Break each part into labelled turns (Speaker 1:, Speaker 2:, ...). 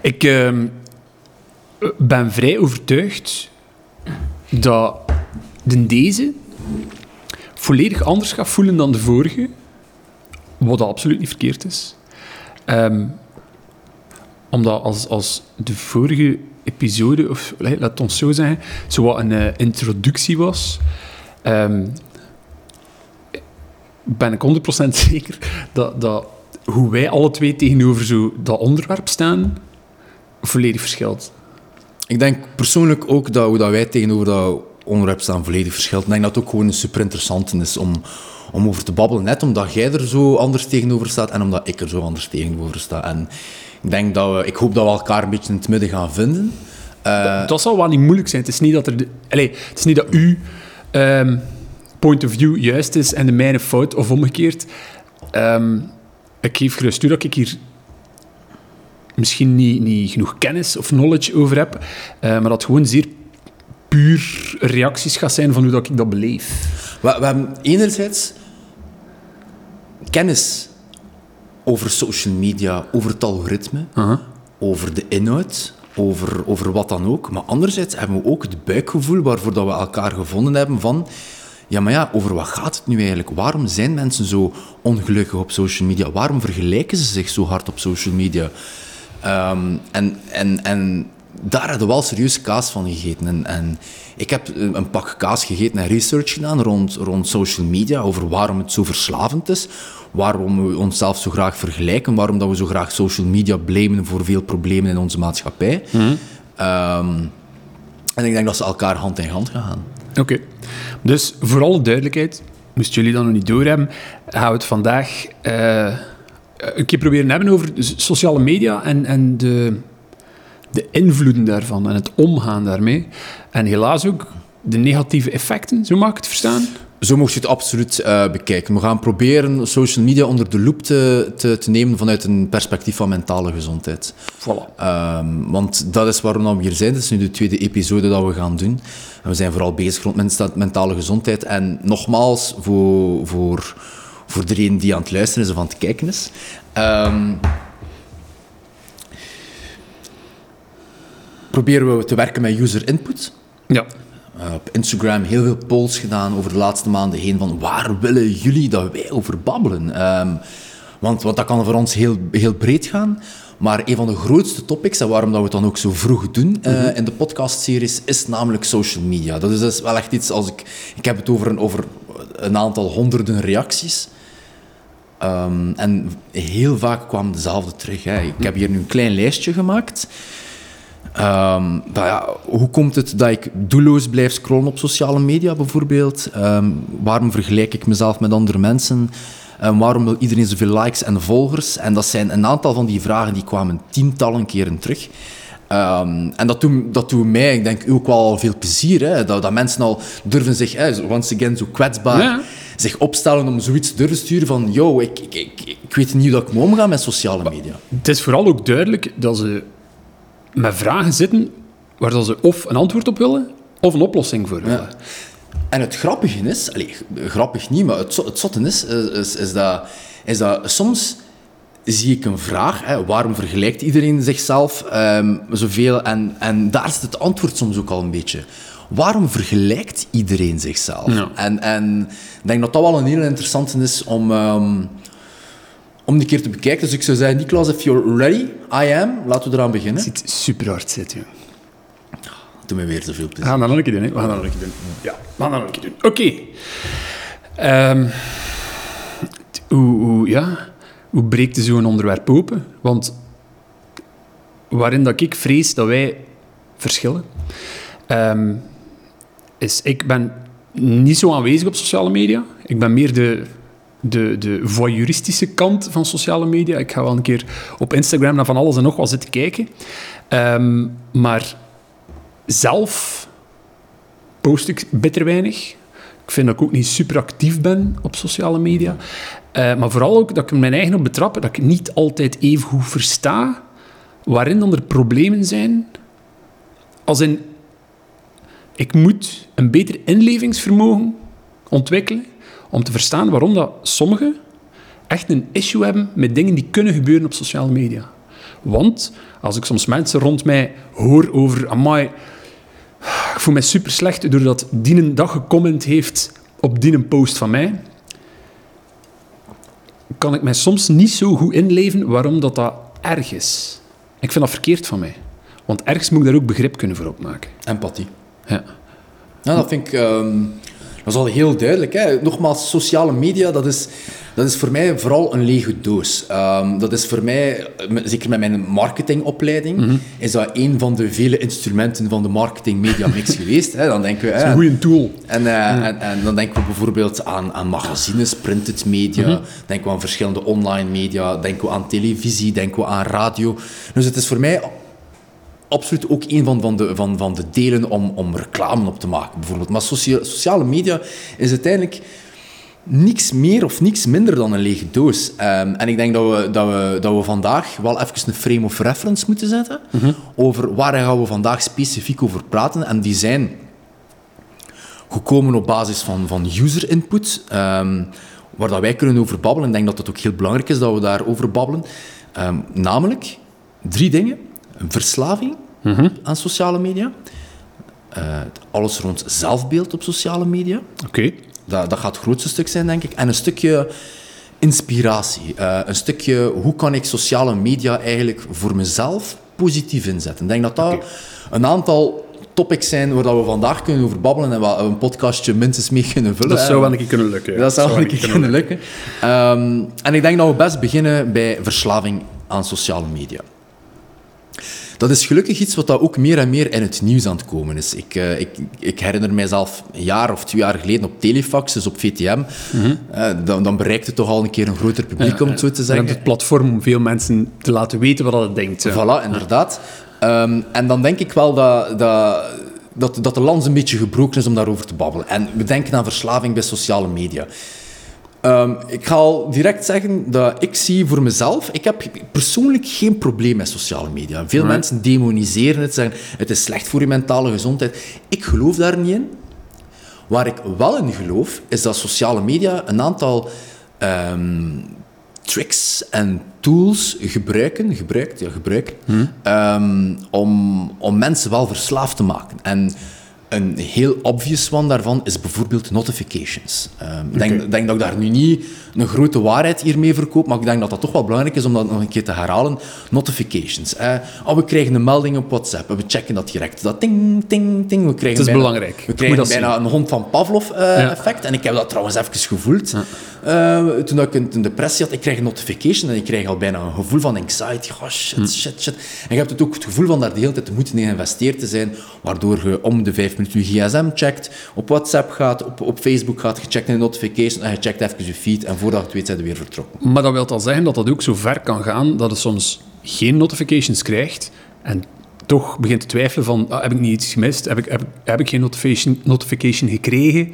Speaker 1: Ik ehm, ben vrij overtuigd dat de deze volledig anders gaat voelen dan de vorige, wat absoluut niet verkeerd is. Ehm, omdat als, als de vorige episode, of laat ons zo zeggen, zo wat een uh, introductie was, um, ben ik 100% zeker dat, dat hoe wij alle twee tegenover zo dat onderwerp staan, volledig verschilt.
Speaker 2: Ik denk persoonlijk ook dat hoe dat wij tegenover dat onderwerp staan volledig verschilt. Ik denk dat het ook gewoon super interessant is om, om over te babbelen. Net omdat jij er zo anders tegenover staat en omdat ik er zo anders tegenover sta. En ik, denk dat we, ik hoop dat we elkaar een beetje in het midden gaan vinden.
Speaker 1: Uh, dat zal wel niet moeilijk zijn. Het is niet dat, er de, allez, het is niet dat u um, point of view juist is en de mijne fout, of omgekeerd. Um, ik geef gerust toe dat ik hier misschien niet, niet genoeg kennis of knowledge over heb, uh, maar dat gewoon zeer puur reacties gaat zijn van hoe dat ik dat beleef.
Speaker 2: We, we hebben enerzijds kennis over social media, over het algoritme, uh -huh. over de inhoud, over, over wat dan ook. Maar anderzijds hebben we ook het buikgevoel waarvoor dat we elkaar gevonden hebben van... Ja, maar ja, over wat gaat het nu eigenlijk? Waarom zijn mensen zo ongelukkig op social media? Waarom vergelijken ze zich zo hard op social media? Um, en, en, en daar hadden we wel serieus kaas van gegeten. En, en, ik heb een pak kaas gegeten en research gedaan rond, rond social media, over waarom het zo verslavend is, waarom we onszelf zo graag vergelijken, waarom dat we zo graag social media blamen voor veel problemen in onze maatschappij. Mm -hmm. um, en ik denk dat ze elkaar hand in hand gaan.
Speaker 1: Oké. Okay. Dus voor alle duidelijkheid, moesten jullie dat nog niet doorhebben, gaan we het vandaag uh, een keer proberen hebben over sociale media en, en de de invloeden daarvan en het omgaan daarmee. En helaas ook de negatieve effecten, zo mag ik het verstaan?
Speaker 2: Zo mocht je het absoluut uh, bekijken. We gaan proberen social media onder de loep te, te, te, nemen vanuit een perspectief van mentale gezondheid.
Speaker 1: Voilà.
Speaker 2: Um, want dat is waarom we hier zijn. Het is nu de tweede episode dat we gaan doen. En we zijn vooral bezig rond mentale gezondheid. En nogmaals, voor, voor, voor iedereen die aan het luisteren is of aan het kijken is... Um, proberen we te werken met user input.
Speaker 1: Ja.
Speaker 2: Uh, op Instagram heel veel polls gedaan over de laatste maanden heen van waar willen jullie dat wij over babbelen? Um, want, want dat kan voor ons heel, heel breed gaan. Maar een van de grootste topics, en waarom dat we het dan ook zo vroeg doen uh, mm -hmm. in de podcastseries, is namelijk social media. Dat is dus wel echt iets als ik... Ik heb het over een, over een aantal honderden reacties. Um, en heel vaak kwam dezelfde terug. Hè. Ik heb hier nu een klein lijstje gemaakt. Ja, hoe komt het dat ik doelloos blijf scrollen op sociale media bijvoorbeeld? Um, waarom vergelijk ik mezelf met andere mensen? Um, waarom wil iedereen zoveel likes en volgers? En dat zijn een aantal van die vragen die kwamen tientallen keren terug. en dat doet, dat doet mij, ik denk, ook wel veel plezier. Hè? Dat, dat mensen al durven zich, hè, once again, zo kwetsbaar. Zich opstellen om zoiets te durven sturen van yo, ik, ik, ik, ik weet niet hoe dat ik moet omgaan met sociale media.
Speaker 1: Het is vooral ook duidelijk dat ze met vragen zitten waar ze of een antwoord op willen of een oplossing voor willen. Ja.
Speaker 2: En het grappige is, allez, grappig niet, maar het, het zotte is, is, is, dat, is dat soms zie ik een vraag, hè, waarom vergelijkt iedereen zichzelf um, zoveel? En, en daar zit het antwoord soms ook al een beetje. Waarom vergelijkt iedereen zichzelf?
Speaker 1: Ja.
Speaker 2: En, en ik denk dat dat wel een heel interessante is om... Um, om die keer te bekijken. Dus ik zou zeggen, Niklas, if you're ready, I am. Laten we eraan beginnen.
Speaker 1: Het zit super hard zitten.
Speaker 2: Doe me weer te veel plezier.
Speaker 1: We gaan dat nog een keer doen. Hè? We gaan dat nog een keer doen. Ja, we gaan dat nog een keer doen. Oké. Okay. Um, hoe, hoe, ja, hoe breekt zo'n onderwerp open? Want waarin dat ik vrees dat wij verschillen, um, is ik ben niet zo aanwezig op sociale media. Ik ben meer de de, de voyeuristische kant van sociale media. Ik ga wel een keer op Instagram naar van alles en nog wat zitten kijken. Um, maar zelf post ik bitter weinig. Ik vind dat ik ook niet super actief ben op sociale media. Uh, maar vooral ook dat ik mijn eigen op betrap, dat ik niet altijd even goed versta waarin dan er problemen zijn. Als in, ik moet een beter inlevingsvermogen ontwikkelen om te verstaan waarom dat sommigen echt een issue hebben met dingen die kunnen gebeuren op sociale media. Want als ik soms mensen rond mij hoor over... Amai, ik voel mij super slecht doordat die een dag gecomment heeft op die een post van mij, kan ik mij soms niet zo goed inleven waarom dat, dat erg is. Ik vind dat verkeerd van mij. Want ergens moet ik daar ook begrip kunnen voor opmaken.
Speaker 2: Empathie.
Speaker 1: Ja.
Speaker 2: Nou, dat vind ik... ehm, dat is al heel duidelijk. Hè. Nogmaals, sociale media, dat is, dat is voor mij vooral een lege doos. Ehm, dat is voor mij, zeker met mijn marketingopleiding, is dat een van de vele instrumenten van de marketing-media mix geweest. Hè. Dan denken we... hè,
Speaker 1: Een goede tool.
Speaker 2: En, eh, en, en dan denken we bijvoorbeeld aan, aan magazines, printed media,
Speaker 1: Mhm.
Speaker 2: denken we aan verschillende online media, denken we aan televisie, denken we aan radio. Dus het is voor mij absoluut ook een van, van, de, van, van de delen om, om reclame op te maken, bijvoorbeeld. Maar socia- sociale media is uiteindelijk niks meer of niks minder dan een lege doos. Ehm, en ik denk dat we, dat, we, dat we vandaag wel even een frame of reference moeten zetten over waar gaan we vandaag specifiek over praten. En die zijn gekomen op basis van, van user input, ehm, waar dat wij kunnen over babbelen. Ik denk dat het ook heel belangrijk is dat we daarover babbelen. Ehm, namelijk drie dingen. Verslaving aan sociale media. Eh, alles rond zelfbeeld op sociale media.
Speaker 1: Oké.
Speaker 2: Dat, dat gaat het grootste stuk zijn, denk ik. En een stukje inspiratie. Eh, een stukje hoe kan ik sociale media eigenlijk voor mezelf positief inzetten. Ik denk dat dat een aantal topics zijn waar dat we vandaag kunnen over babbelen en waar we een podcastje minstens mee kunnen vullen.
Speaker 1: Dat zou wel een keer kunnen lukken. ja.
Speaker 2: Dat zou wel een
Speaker 1: keer
Speaker 2: keer kunnen lukken. Ehm, en ik denk dat we best beginnen bij verslaving aan sociale media. Dat is gelukkig iets wat dat ook meer en meer in het nieuws aan het komen is. Ik, eh, ik, ik herinner mijzelf een jaar of twee jaar geleden op Telefax, dus op VTM. eh, dan, dan bereikt het toch al een keer een groter publiek, om het zo te zeggen.
Speaker 1: het platform om veel mensen te laten weten wat het denkt.
Speaker 2: Voilà, inderdaad. Ehm, en dan denk ik wel dat, dat, dat, dat de lans een beetje gebroken is om daarover te babbelen. En we denken aan verslaving bij sociale media. Ehm, ik ga al direct zeggen dat ik zie voor mezelf... Ik heb persoonlijk geen probleem met sociale media. Veel
Speaker 1: Nee.
Speaker 2: mensen demoniseren het, zeggen het is slecht voor je mentale gezondheid. Ik geloof daar niet in. Waar ik wel in geloof, is dat sociale media een aantal ehm, tricks en tools gebruiken, gebruikt, ja, gebruiken, ehm, om, om mensen wel verslaafd te maken. En een heel obvious one daarvan is bijvoorbeeld notifications. Ehm, Ik denk, denk dat ik daar nu niet een grote waarheid hiermee verkoop, maar ik denk dat dat toch wel belangrijk is om dat nog een keer te herhalen. Notifications. Eh, oh, we krijgen een melding op WhatsApp en we checken dat direct. Dat ting, ting, ting. We krijgen
Speaker 1: Het is
Speaker 2: bijna-
Speaker 1: belangrijk.
Speaker 2: We krijgen bijna een hond van Pavlov-effect. En ik heb dat trouwens even gevoeld. Eh, toen ik een, depressie had, ik krijg een notification en ik krijg al bijna een gevoel van anxiety. Oh, shit, shit, shit. En je hebt het ook het gevoel van daar de hele tijd te moeten in geïnvesteerd te zijn, waardoor je om de vijf minuten je gsm checkt, op WhatsApp gaat, op, op Facebook gaat, je checkt een notification en je checkt even je feed en voordat je het weet, zijn we weer vertrokken.
Speaker 1: Maar dat wil al zeggen dat dat ook zo ver kan gaan dat je soms geen notifications krijgt en toch begint te twijfelen van, ah, heb ik niet iets gemist? Heb ik, heb, heb ik geen notification, notification gekregen?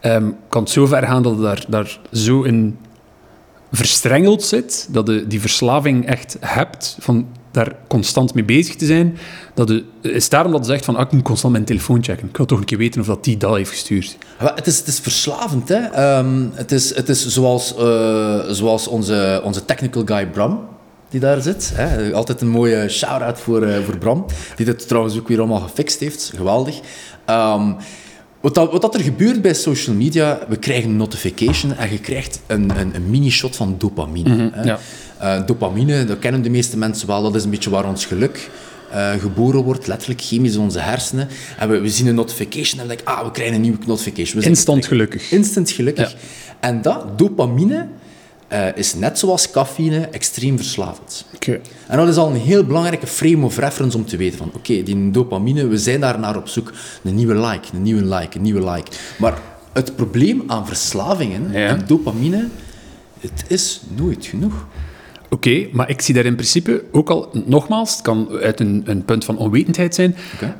Speaker 1: Ehm, kan het zo ver gaan dat je daar, daar zo in verstrengeld zit, dat je die verslaving echt hebt, van daar constant mee bezig te zijn, dat je, is daarom dat je zegt van, ah, ik moet constant mijn telefoon checken. Ik wil toch een keer weten of dat die dat heeft gestuurd.
Speaker 2: Maar Het is, het is verslavend, hè. Ehm, het, is, het is zoals, eh, zoals onze, onze technical guy Bram, die daar zit. Hè. Altijd een mooie shout-out voor, eh, voor Bram, die dit trouwens ook weer allemaal gefixt heeft. Geweldig. Ehm, wat, dat, wat dat er gebeurt bij social media, we krijgen een notification en je krijgt een, een, een mini-shot van dopamine. hè.
Speaker 1: ja.
Speaker 2: Eh, dopamine, dat kennen de meeste mensen wel, dat is een beetje waar ons geluk eh, geboren wordt, letterlijk chemisch in onze hersenen. En we, we zien een notification en we denken, ah, we krijgen een nieuwe notification. We zijn
Speaker 1: Instant gelukkig.
Speaker 2: instant gelukkig. En dat, dopamine, eh, is net zoals cafeïne extreem verslavend.
Speaker 1: Oké.
Speaker 2: En dat is al een heel belangrijke frame of reference om te weten van, oké, die dopamine, we zijn daar naar op zoek. Een nieuwe like, een nieuwe like, een nieuwe like. Maar het probleem aan verslavingen
Speaker 1: Ja.
Speaker 2: en dopamine, het is nooit genoeg.
Speaker 1: Oké, maar ik zie daar in principe ook al, nogmaals, het kan uit een, een punt van onwetendheid zijn,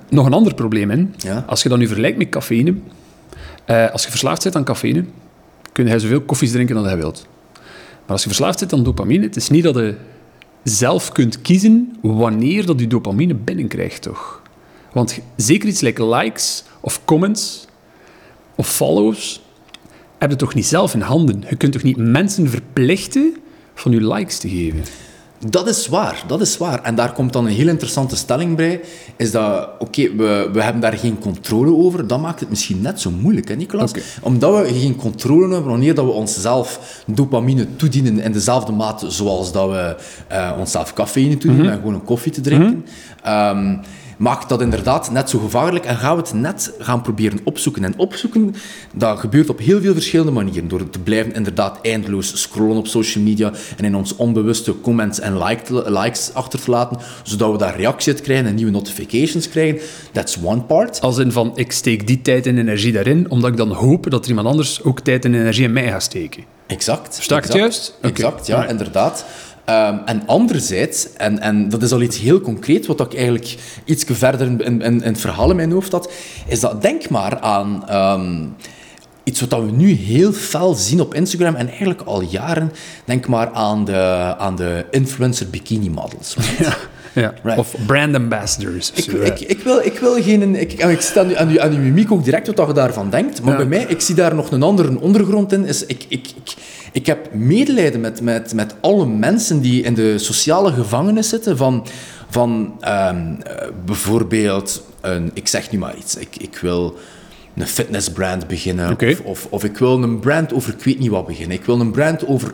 Speaker 1: nog een ander probleem in.
Speaker 2: Ja.
Speaker 1: Als je dat nu vergelijkt met cafeïne, eh, als je verslaafd bent aan cafeïne, kun je zoveel koffies drinken als je wilt. Maar als je verslaafd bent aan dopamine, het is niet dat je zelf kunt kiezen wanneer dat je dopamine binnenkrijgt, toch? Want zeker iets like likes of comments of follows, heb je toch niet zelf in handen? Je kunt toch niet mensen verplichten van je likes te geven?
Speaker 2: Dat is waar, dat is waar. En daar komt dan een heel interessante stelling bij. Is dat, oké, we, we hebben daar geen controle over. Dat maakt het misschien net zo moeilijk, hè Nicolas? Omdat we geen controle hebben wanneer dat we onszelf dopamine toedienen in dezelfde mate zoals dat we eh, onszelf cafeïne toedienen
Speaker 1: Mhm.
Speaker 2: en gewoon een koffie te drinken. Ehm, maakt dat inderdaad net zo gevaarlijk en gaan we het net gaan proberen opzoeken. En opzoeken, dat gebeurt op heel veel verschillende manieren. Door te blijven inderdaad eindeloos scrollen op social media en in ons onbewuste comments en likes achter te laten, zodat we daar reactie uit krijgen en nieuwe notifications krijgen. That's one part.
Speaker 1: Als in van, ik steek die tijd en energie daarin, omdat ik dan hoop dat er iemand anders ook tijd en energie in mij gaat steken.
Speaker 2: Exact.
Speaker 1: Versta ik
Speaker 2: exact.
Speaker 1: juist?
Speaker 2: Exact, ja, inderdaad. Ehm, en anderzijds, en, en dat is al iets heel concreet, wat ik eigenlijk iets verder in, in, in het verhaal in mijn hoofd had, is dat denk maar aan ehm, iets wat we nu heel fel zien op Instagram en eigenlijk al jaren. Denk maar aan de, aan de influencer bikini models.
Speaker 1: Ja. ja.
Speaker 2: Right.
Speaker 1: Of brand ambassadors.
Speaker 2: Ik, ik, ik, wil, ik wil geen... Ik, ik aan, uw- aan, uw- aan uw mimiek ook direct wat je daarvan denkt. Maar
Speaker 1: Ja.
Speaker 2: bij mij, ik zie daar nog een andere ondergrond in. Is ik, ik, ik, ik heb medelijden met, met, met alle mensen die in de sociale gevangenis zitten. Van, van ehm, eh, bijvoorbeeld, een, ik zeg nu maar iets. Ik, ik wil een fitnessbrand beginnen. Of, of, of ik wil een brand over ik weet niet wat beginnen. Ik wil een brand over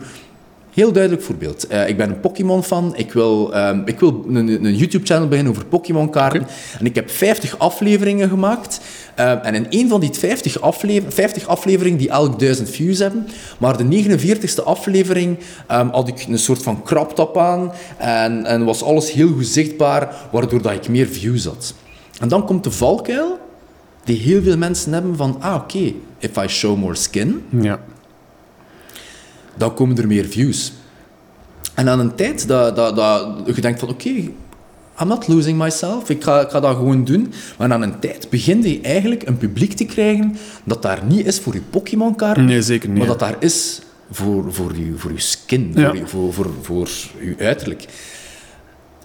Speaker 2: Heel duidelijk voorbeeld. Eh, ik ben een Pokémon-fan. Ik wil, ehm, ik wil een, een YouTube-channel beginnen over Pokémon-kaarten. En ik heb 50 afleveringen gemaakt. Ehm, en in een van die 50, aflever 50 afleveringen die elk 1000 views hebben. Maar de 49ste aflevering ehm, had ik een soort van kraptap aan. En, en was alles heel goed zichtbaar, waardoor dat ik meer views had. En dan komt de valkuil die heel veel mensen hebben van... Ah, oké, if I show more skin
Speaker 1: Ja.
Speaker 2: Dan komen er meer views. En aan een tijd dat, dat, dat je denkt van, oké, I'm not losing myself, ik ga, ik ga dat gewoon doen. Maar aan een tijd begin je eigenlijk een publiek te krijgen dat daar niet is voor je Pokémon-kaart,
Speaker 1: Nee, zeker niet.
Speaker 2: maar dat daar is voor, voor, je, voor je skin,
Speaker 1: Ja.
Speaker 2: voor, je, voor, voor, voor je uiterlijk.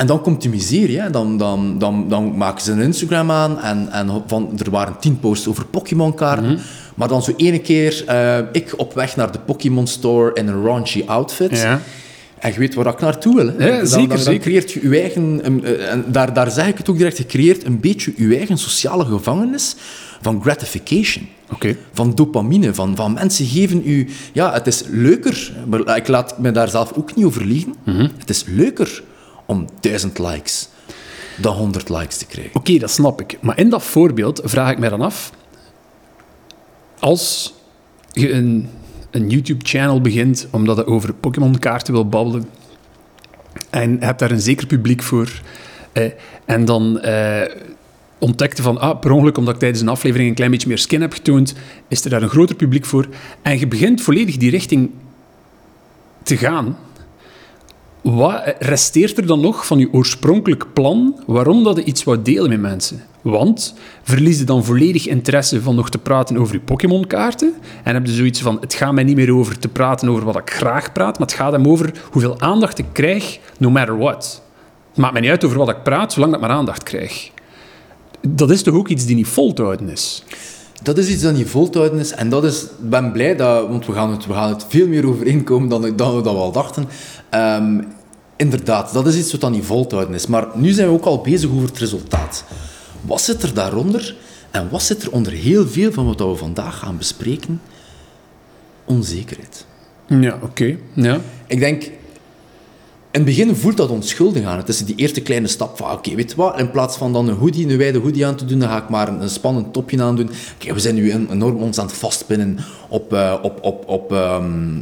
Speaker 2: En dan komt de miserie. Hè. Dan, dan, dan, dan maken ze een Instagram aan en, en van, er waren tien posts over Pokémon-kaarten.
Speaker 1: Mhm.
Speaker 2: Maar dan zo ene keer, eh, ik op weg naar de Pokémon Store in een raunchy outfit.
Speaker 1: Ja.
Speaker 2: En je weet waar ik naartoe wil. Hè.
Speaker 1: Ja,
Speaker 2: dan,
Speaker 1: zeker,
Speaker 2: dan, dan
Speaker 1: zeker.
Speaker 2: creëert je je eigen... een, eh, en daar, daar zeg ik het ook direct, je creëert een beetje je eigen sociale gevangenis van gratification. Van dopamine, van, van mensen geven u... Ja, het is leuker, maar ik laat me daar zelf ook niet over liegen.
Speaker 1: Mhm.
Speaker 2: Het is leuker om duizend likes dan 100 likes te krijgen.
Speaker 1: Oké, dat snap ik. Maar in dat voorbeeld vraag ik mij dan af... Als je een, een YouTube-channel begint omdat je over Pokémon-kaarten wil babbelen en je hebt daar een zeker publiek voor eh, en dan eh, ontdekte van, ah, per ongeluk, omdat ik tijdens een aflevering een klein beetje meer skin heb getoond, is er daar een groter publiek voor en je begint volledig die richting te gaan... Wat resteert er dan nog van je oorspronkelijk plan waarom dat je iets wou delen met mensen? Want verlies je dan volledig interesse van nog te praten over je Pokémon-kaarten en heb je zoiets van, het gaat mij niet meer over te praten over wat ik graag praat, maar het gaat hem over hoeveel aandacht ik krijg, no matter what. Het maakt mij niet uit over wat ik praat, zolang dat ik maar aandacht krijg. Dat is toch ook iets die niet vol te houden is?
Speaker 2: Dat is iets dat niet vol te houden is. En dat is, ik ben blij, dat, want we gaan, het, we gaan het veel meer overeenkomen dan, dan we dat we al dachten. Ehm, inderdaad, dat is iets wat dan niet vol te houden is. Maar nu zijn we ook al bezig over het resultaat. Wat zit er daaronder? En wat zit er onder heel veel van wat we vandaag gaan bespreken? Onzekerheid.
Speaker 1: Ja, oké. Ja.
Speaker 2: Ik denk, in het begin voelt dat onschuldig aan. Het is die eerste kleine stap van, oké, weet je wat, in plaats van dan een hoodie, een wijde hoodie aan te doen, dan ga ik maar een, een spannend topje aan doen. Kijk, we zijn nu en- enorm ons aan het vastpinnen op, eh, op, op, op, ehm,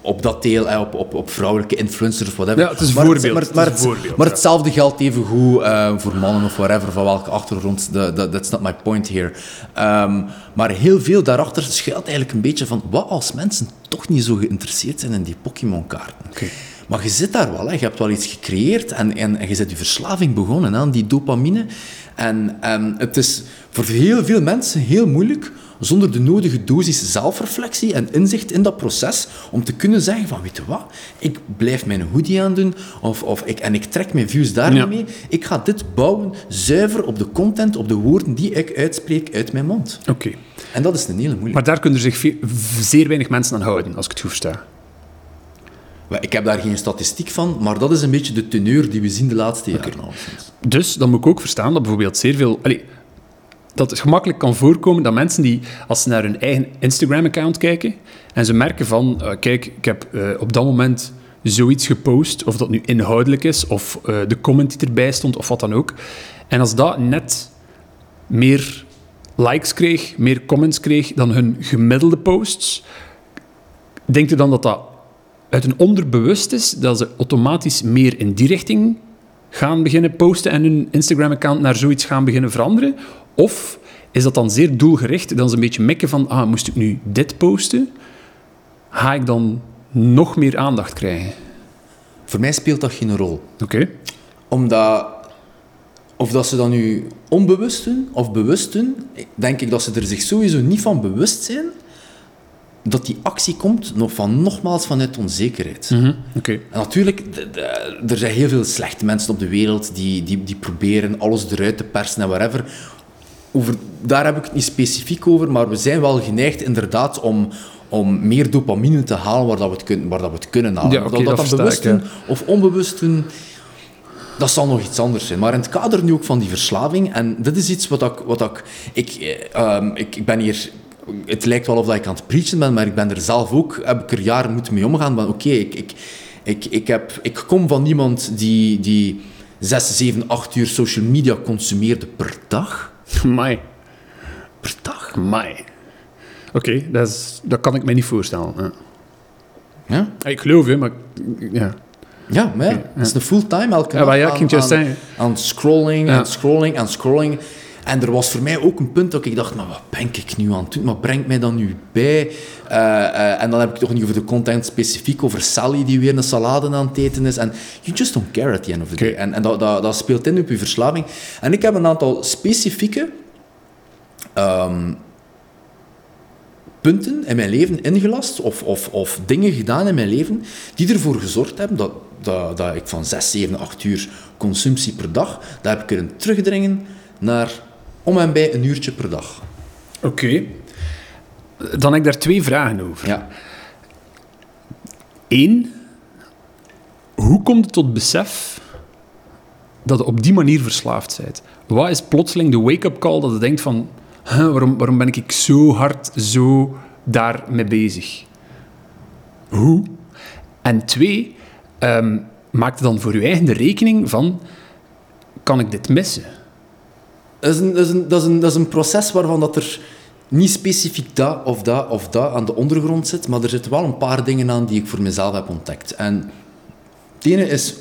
Speaker 2: op dat deel, eh, op, op, op vrouwelijke influencers of whatever.
Speaker 1: Ja, het is
Speaker 2: maar
Speaker 1: voorbeeld,
Speaker 2: Maar,
Speaker 1: het is
Speaker 2: maar,
Speaker 1: een
Speaker 2: het-
Speaker 1: voorbeeld,
Speaker 2: maar
Speaker 1: ja.
Speaker 2: hetzelfde geldt even goed eh, voor mannen of whatever, van welke achtergrond. The- the- that's not my point here. Ehm, maar heel veel daarachter schuilt eigenlijk een beetje van, wat als mensen toch niet zo geïnteresseerd zijn in die Pokémon-kaarten?
Speaker 1: Oké.
Speaker 2: Maar je zit daar wel, hè. je hebt wel iets gecreëerd en, en, en je bent je verslaving begonnen aan die dopamine. En, en het is voor heel veel mensen heel moeilijk, zonder de nodige dosis zelfreflectie en inzicht in dat proces, om te kunnen zeggen van, weet je wat, ik blijf mijn hoodie aandoen of, of ik, en ik trek mijn views daar
Speaker 1: Ja.
Speaker 2: niet mee. Ik ga dit bouwen zuiver op de content, op de woorden die ik uitspreek uit mijn mond.
Speaker 1: Oké.
Speaker 2: En dat is een hele moeilijke.
Speaker 1: Maar daar kunnen zich veel- zeer weinig mensen aan houden, als ik het goed versta.
Speaker 2: Ik heb daar geen statistiek van, maar dat is een beetje de teneur die we zien de laatste jaren.
Speaker 1: Dus dan moet ik ook verstaan dat bijvoorbeeld zeer veel... dat het gemakkelijk kan voorkomen dat mensen die, als ze naar hun eigen Instagram-account kijken en ze merken van, eh, kijk, ik heb eh, op dat moment zoiets gepost, of dat nu inhoudelijk is, of eh, de comment die erbij stond, of wat dan ook. En als dat net meer likes kreeg, meer comments kreeg dan hun gemiddelde posts, denkt u dan dat dat uit een onderbewust is, dat ze automatisch meer in die richting gaan beginnen posten en hun Instagram-account naar zoiets gaan beginnen veranderen? Of is dat dan zeer doelgericht, dan ze een beetje mikken van, ah, moest ik nu dit posten, ga ik dan nog meer aandacht krijgen?
Speaker 2: Voor mij speelt dat geen rol.
Speaker 1: Oké.
Speaker 2: Omdat, of dat ze dat nu onbewust doen of bewust doen, denk ik dat ze er zich sowieso niet van bewust zijn dat die actie komt nog van, nogmaals vanuit onzekerheid.
Speaker 1: Mhm, Oké.
Speaker 2: En natuurlijk, er zijn heel veel slechte mensen op de wereld die, die, die proberen alles eruit te persen en whatever. Over, daar heb ik het niet specifiek over, maar we zijn wel geneigd inderdaad om, om meer dopamine te halen waar, dat we, het kunnen, waar dat we het kunnen halen.
Speaker 1: Ja,
Speaker 2: dat,
Speaker 1: dat
Speaker 2: bewust doen of onbewust doen, dat zal nog iets anders zijn. Maar in het kader nu ook van die verslaving, en dit is iets wat ik... Wat ik, ik, eh, ehm, ik, ik ben hier... Het lijkt wel of dat ik aan het preachen ben, maar ik ben er zelf ook... Heb ik er jaren moeten mee omgaan. van Oké, ik, ik, ik, ik, heb, ik kom van iemand die, die 6, 7, 8 uur social media consumeerde per dag.
Speaker 1: Mai.
Speaker 2: Per dag.
Speaker 1: Mai. Oké, dat, is- dat kan ik me niet voorstellen. Ja.
Speaker 2: Ja,
Speaker 1: Ik geloof je, maar... Ja.
Speaker 2: ja maar ja, het is een fulltime elke
Speaker 1: Ja,
Speaker 2: dag
Speaker 1: ja,
Speaker 2: aan,
Speaker 1: zeggen.
Speaker 2: aan scrolling en scrolling en scrolling. En er was voor mij ook een punt dat ik dacht, maar wat ben ik nu aan het doen? Maar brengt mij dan nu bij? Eh, eh, en dan heb ik het toch niet over de content specifiek, over Sally die weer een salade aan het eten is. En you just don't care at the end of the day. En, en dat, dat, dat speelt in op je verslaving. En ik heb een aantal specifieke ehm, punten in mijn leven ingelast of, of, of dingen gedaan in mijn leven die ervoor gezorgd hebben dat, dat, dat ik van 6, 7, 8 uur consumptie per dag, daar heb ik kunnen terugdringen naar om en bij een uurtje per dag.
Speaker 1: Oké. Dan heb ik daar twee vragen over.
Speaker 2: Ja.
Speaker 1: Eén, hoe komt het tot besef dat je op die manier verslaafd bent? Wat is plotseling de wake-up call dat je denkt van... "Huh, waarom, waarom ben ik zo hard zo daarmee bezig? Hoe? En twee, ehm, maak dan voor je eigen de rekening van... Kan ik dit missen?
Speaker 2: Dat is, een, dat, is een, dat, is een, dat is een proces waarvan dat er niet specifiek dat of dat of dat aan de ondergrond zit, maar er zitten wel een paar dingen aan die ik voor mezelf heb ontdekt. En het ene is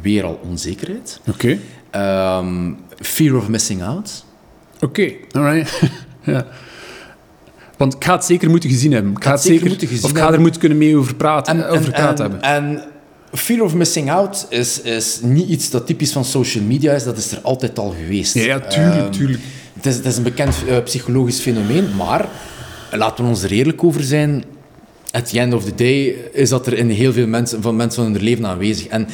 Speaker 2: weer al onzekerheid.
Speaker 1: Oké.
Speaker 2: Ehm, fear of missing out.
Speaker 1: Oké, alright. ja. Want ik ga het zeker moeten gezien hebben. Ik ga, het
Speaker 2: zeker
Speaker 1: zeker,
Speaker 2: moeten gezien
Speaker 1: of ik ga er
Speaker 2: hebben.
Speaker 1: moeten kunnen mee over praten, over gepraat
Speaker 2: en,
Speaker 1: hebben.
Speaker 2: En fear of missing out is, is niet iets dat typisch van social media is, dat is er altijd al geweest.
Speaker 1: Ja, ja, tuurlijk,
Speaker 2: Ehm,
Speaker 1: tuurlijk.
Speaker 2: Het is, het is een bekend eh, psychologisch fenomeen, maar laten we ons er eerlijk over zijn. At the end of the day is dat er in heel veel mensen van mensen van hun leven aanwezig. En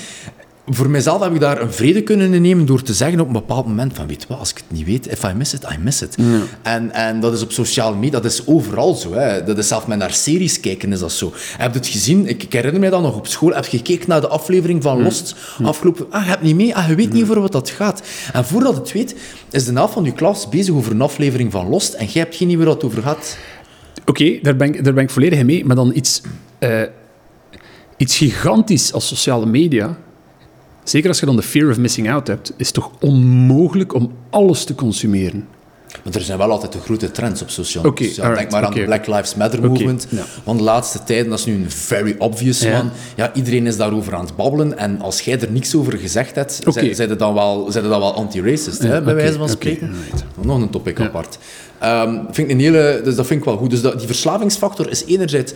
Speaker 2: voor mijzelf heb ik daar een vrede kunnen nemen door te zeggen op een bepaald moment van, weet wat, als ik het niet weet, if I miss it, I miss it. En, en dat is op sociale media, dat is overal zo. Hè. Dat is zelfs met naar series kijken is dat zo. Heb je het gezien? Ik, ik herinner mij dat nog op school. Heb je gekeken naar de aflevering van Lost afgelopen... Ah, je hebt niet mee? Ah, je weet niet over wat dat gaat. En voordat het weet, is de helft van je klas bezig over een aflevering van Lost en jij hebt geen idee waar het over gaat.
Speaker 1: Oké, daar, ben ik, daar ben ik volledig mee. Maar dan iets, eh, iets gigantisch als sociale media... Zeker als je dan de fear of missing out hebt, is het toch onmogelijk om alles te consumeren.
Speaker 2: Want er zijn wel altijd de grote trends op social media.
Speaker 1: alright,
Speaker 2: Denk maar aan de Black Lives Matter movement.
Speaker 1: ja.
Speaker 2: Want de laatste tijden, dat is nu een very obvious
Speaker 1: Ja.
Speaker 2: one. Ja, iedereen is daarover aan het babbelen. En als jij er niks over gezegd hebt, zijn, zijn, dan wel, zijn dan wel anti-racist, hè, bij wijze van spreken. Nog een topic apart. Ehm, vind ik een hele, dus dat vind ik wel goed. Dus dat, die verslavingsfactor is enerzijds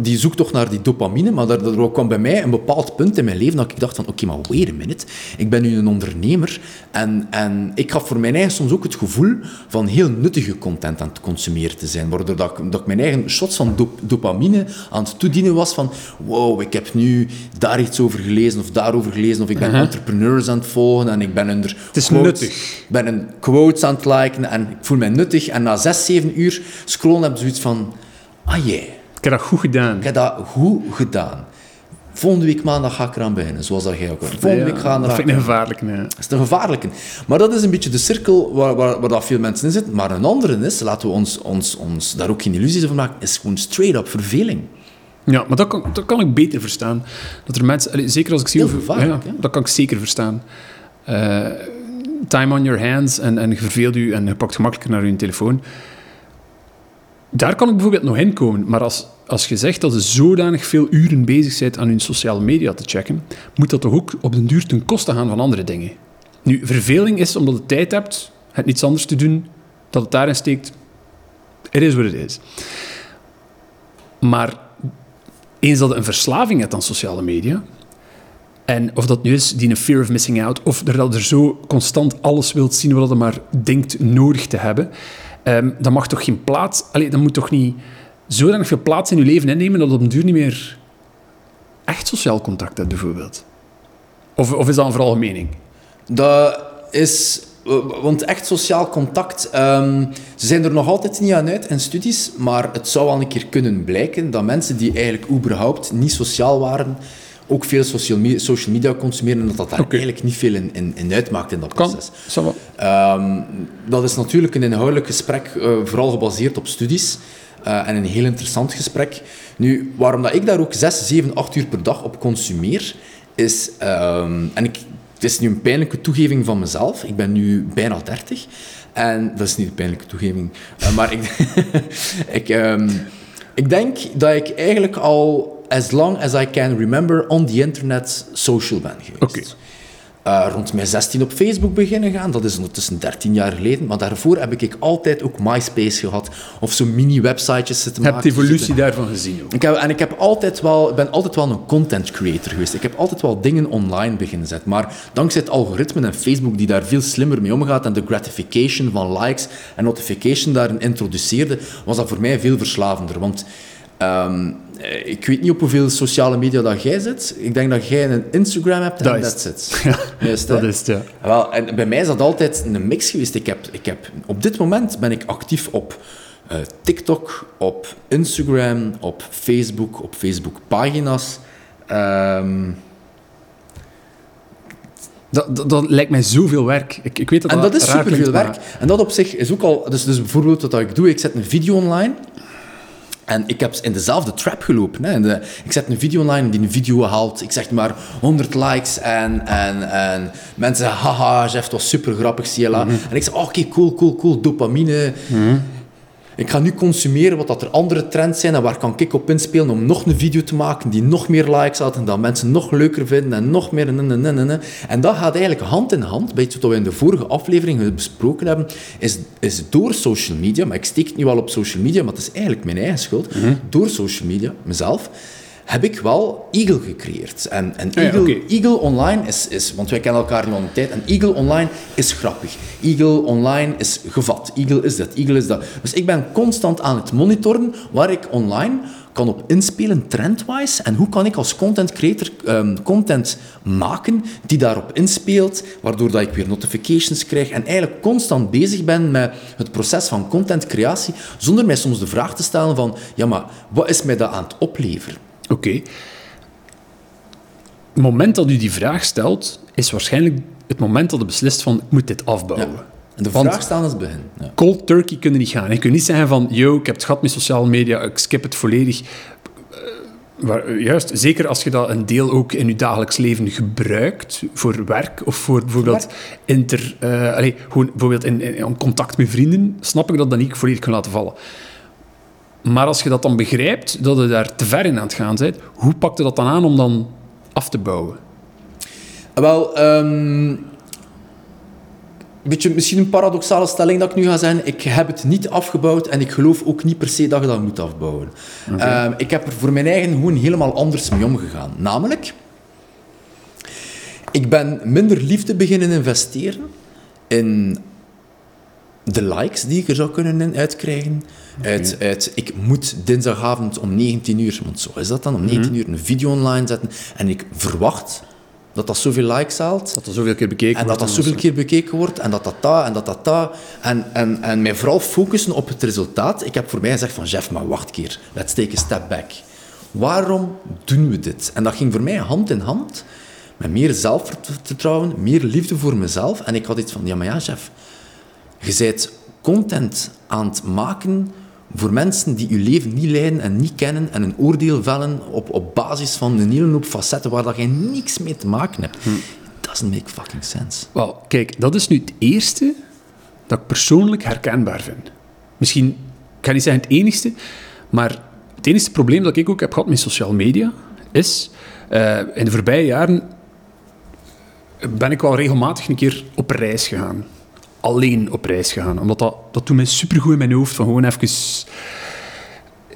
Speaker 2: die zoektocht naar die dopamine, maar daar, daar kwam bij mij een bepaald punt in mijn leven dat ik dacht van, oké, maar wait a minute. Ik ben nu een ondernemer en, en ik had voor mijn eigen soms ook het gevoel van heel nuttige content aan het consumeren te zijn, waardoor dat ik, dat ik mijn eigen shots van dop- dopamine aan het toedienen was van, wow, ik heb nu daar iets over gelezen of daarover gelezen, of ik ben entrepreneurs aan het volgen en ik ben onder.
Speaker 1: Het is
Speaker 2: quotes-
Speaker 1: nuttig.
Speaker 2: ben een quotes aan het liken en ik voel mij nuttig. En na zes, zeven uur scrollen heb ik zoiets van... Ah jee,
Speaker 1: Ik heb dat goed gedaan.
Speaker 2: ik heb dat goed gedaan. Volgende week maandag ga ik eraan beginnen, zoals dat jij ook. Volgende
Speaker 1: Ja,
Speaker 2: week gaan we
Speaker 1: Dat vind ik een gevaarlijk, nee.
Speaker 2: dat is een gevaarlijke. Maar dat is een beetje de cirkel waar, waar, waar dat veel mensen in zitten. Maar een andere is, laten we ons, ons, ons daar ook geen illusies over maken, is gewoon straight-up verveling.
Speaker 1: Ja, maar dat kan, dat kan ik beter verstaan. Dat er mensen, zeker als ik zie
Speaker 2: Heel
Speaker 1: ja, dat kan ik zeker verstaan. Eh, time on your hands en, en je verveelt u en je pakt gemakkelijker naar je telefoon. Daar kan ik bijvoorbeeld nog in komen. Maar als, als je zegt dat je zodanig veel uren bezig bent aan je sociale media te checken, moet dat toch ook op den duur ten koste gaan van andere dingen. Nu, verveling is omdat je tijd hebt, het niets anders te doen, dat het daarin steekt. Het is wat het is. Maar eens dat je een verslaving hebt aan sociale media, en of dat nu is die een fear of missing out, of dat je er zo constant alles wilt zien wat je maar denkt nodig te hebben, ehm, dan mag toch geen plaats... Allee, dan moet toch niet zodanig veel plaats in je leven innemen dat je op een duur niet meer echt sociaal contact hebt, bijvoorbeeld. Of, of is dat een veralgemening?
Speaker 2: Dat is... Want echt sociaal contact, ehm, ze zijn er nog altijd niet aan uit in studies, maar het zou al een keer kunnen blijken dat mensen die eigenlijk überhaupt niet sociaal waren, ook veel social media, social media consumeren en dat dat daar eigenlijk niet veel in, in, in uitmaakt in dat proces. Ehm, dat is natuurlijk een inhoudelijk gesprek, eh, vooral gebaseerd op studies. Eh, en een heel interessant gesprek. Nu, waarom dat ik daar ook 6, 7, 8 uur per dag op consumeer, is... ehm, en ik, het is nu een pijnlijke toegeving van mezelf. Ik ben nu bijna 30. En dat is niet een pijnlijke toegeving. eh, maar ik, ik, ehm, ik denk dat ik eigenlijk al, as long as I can remember, on the internet social ben geweest. Eh, rond mijn 16 op Facebook beginnen gaan. Dat is ondertussen 13 jaar geleden. Maar daarvoor heb ik altijd ook MySpace gehad. Of zo mini-websitejes zitten maken.
Speaker 1: de evolutie daarvan gezien ook.
Speaker 2: Ik heb, en ik heb altijd wel, ben altijd wel een content creator geweest. Ik heb altijd wel dingen online beginnen zetten. Maar dankzij het algoritme en Facebook die daar veel slimmer mee omgaat en de gratification van likes en notification daarin introduceerde, was dat voor mij veel verslavender. Want ehm, eh, ik weet niet op hoeveel sociale media dat jij zit. Ik denk dat jij een Instagram hebt
Speaker 1: Dat
Speaker 2: en
Speaker 1: is
Speaker 2: that's
Speaker 1: het.
Speaker 2: it.
Speaker 1: Ja,
Speaker 2: Juist,
Speaker 1: dat is het, ja.
Speaker 2: Wel, en bij mij is dat altijd een mix geweest. Ik heb, ik heb, op dit moment ben ik actief op eh, TikTok, op Instagram, op Facebook, op Facebook-pagina's. Ehm,
Speaker 1: Dat, dat, dat lijkt mij zoveel werk. Ik, ik weet dat
Speaker 2: en dat is
Speaker 1: raar
Speaker 2: superveel werk.
Speaker 1: maar-
Speaker 2: En dat op zich is ook al... Dus, dus bijvoorbeeld wat ik doe, ik zet een video online... En ik heb in dezelfde trap gelopen. Hè. De- ik zet een video online die een video haalt, ik zeg maar 100 likes en, en, en mensen zeggen, haha, Jeff, het was super grappig, CLA. En ik zeg, oh, oké, cool, cool, cool, dopamine. Ik ga nu consumeren wat dat er andere trends zijn en waar kan ik op inspelen om nog een video te maken die nog meer likes had en dat mensen nog leuker vinden en nog meer... En, en, en, en, en. en dat gaat eigenlijk hand in hand, bij iets wat we in de vorige aflevering besproken hebben, is, is door social media, maar ik steek het nu al op social media, maar het is eigenlijk mijn eigen schuld, door social media, mezelf, heb ik wel Eagle gecreëerd. En, en
Speaker 1: Ah ja,
Speaker 2: Eagle. Eagle Online is, is, want wij kennen elkaar nu al een tijd, en Eagle Online is grappig. Eagle Online is gevat. Eagle is dat, Eagle is dat. Dus ik ben constant aan het monitoren waar ik online kan op inspelen, trendwise, en hoe kan ik als content creator ehm, content maken die daarop inspeelt, waardoor dat ik weer notifications krijg en eigenlijk constant bezig ben met het proces van contentcreatie, zonder mij soms de vraag te stellen van, ja, maar wat is mij dat aan het opleveren?
Speaker 1: Oké. Het moment dat u die vraag stelt, is waarschijnlijk het moment dat u beslist van, ik moet dit afbouwen.
Speaker 2: En de
Speaker 1: Want-
Speaker 2: vraag stellen is het begin. Ja.
Speaker 1: Cold turkey kunnen niet gaan. Je kunt niet zeggen van, yo, ik heb het gehad met sociale media, ik skip het volledig. Eh, eh, juist, zeker als je dat een deel ook in je dagelijks leven gebruikt, voor werk of voor bijvoorbeeld inter... eh, allee, gewoon bijvoorbeeld in, in, in contact met vrienden, snap ik dat dat niet volledig kan laten vallen. Maar als je dat dan begrijpt, dat je daar te ver in aan het gaan bent, hoe pakt je dat dan aan om dan af te bouwen?
Speaker 2: Wel, ehm, een beetje, misschien een paradoxale stelling dat ik nu ga zeggen. Ik heb het niet afgebouwd en ik geloof ook niet per se dat je dat moet afbouwen. Ehm, ik heb er voor mijn eigen gewoon helemaal anders mee omgegaan. Namelijk, ik ben minder liefde beginnen investeren in de likes die ik er zou kunnen in uitkrijgen. Uit, uit, ik moet dinsdagavond om 19 uur, want zo is dat dan, om 19 uur een video online zetten. En ik verwacht dat dat zoveel likes haalt.
Speaker 1: Dat er zoveel keer bekeken
Speaker 2: En dat
Speaker 1: wordt
Speaker 2: dat zoveel keer bekeken wordt, en dat dat dat, en dat dat dat. En, en, en mij vooral focussen op het resultaat. Ik heb voor mij gezegd van, Jeff, maar wacht een keer. Let's take a step back. Waarom doen we dit? En dat ging voor mij hand in hand met meer zelfvertrouwen, meer liefde voor mezelf. En ik had iets van, ja, maar ja, chef, je bent content aan het maken voor mensen die je leven niet leiden en niet kennen en een oordeel vellen op, op basis van een hele hoop facetten waar dat je niks mee te maken hebt. Hm. Doesn't make fucking sense.
Speaker 1: Wel, kijk, dat is nu het eerste dat ik persoonlijk herkenbaar vind. Misschien, ik ga niet zeggen het enigste, maar het enige probleem dat ik ook heb gehad met sociale media is, uh, in de voorbije jaren ben ik wel regelmatig een keer op reis gegaan. Alleen op reis gegaan. Omdat dat, dat doet mij supergoed in mijn hoofd, van gewoon even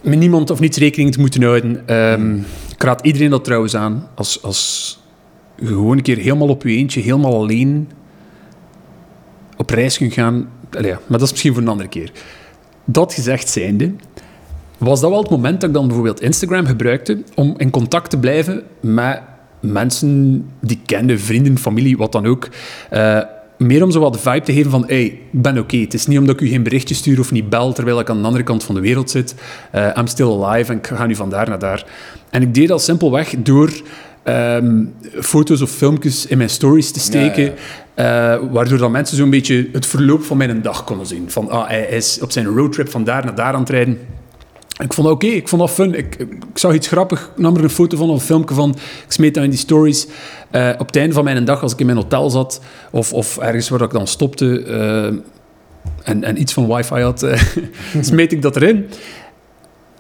Speaker 1: met niemand of niets rekening te moeten houden. Um, ik raad iedereen dat trouwens aan, als, als gewoon een keer helemaal op je eentje, helemaal alleen op reis kunt gaan. Allee, maar dat is misschien voor een andere keer. Dat gezegd zijnde, was dat wel het moment dat ik dan bijvoorbeeld Instagram gebruikte om in contact te blijven met mensen die ik kende, vrienden, familie, wat dan ook. Uh, meer om zo wat de vibe te geven van, hey, ik ben oké. Het is niet omdat ik u geen berichtje stuur of niet bel terwijl ik aan de andere kant van de wereld zit. Uh, I'm still alive en ik ga nu van daar naar daar. En ik deed dat simpelweg door um, foto's of filmpjes in mijn stories te steken, ja, ja. Uh, waardoor dan mensen zo'n beetje het verloop van mijn dag konden zien. Van, ah, hij is op zijn roadtrip van daar naar daar aan het rijden. Ik vond oké, ik vond dat fun. Ik, ik, zag iets grappig, nam er een foto van of een filmpje van. Ik smeet dat in die stories. Uh, op het einde van mijn dag, als ik in mijn hotel zat, of, of ergens waar ik dan stopte uh, en, en iets van wifi had, uh, smeet ik dat erin.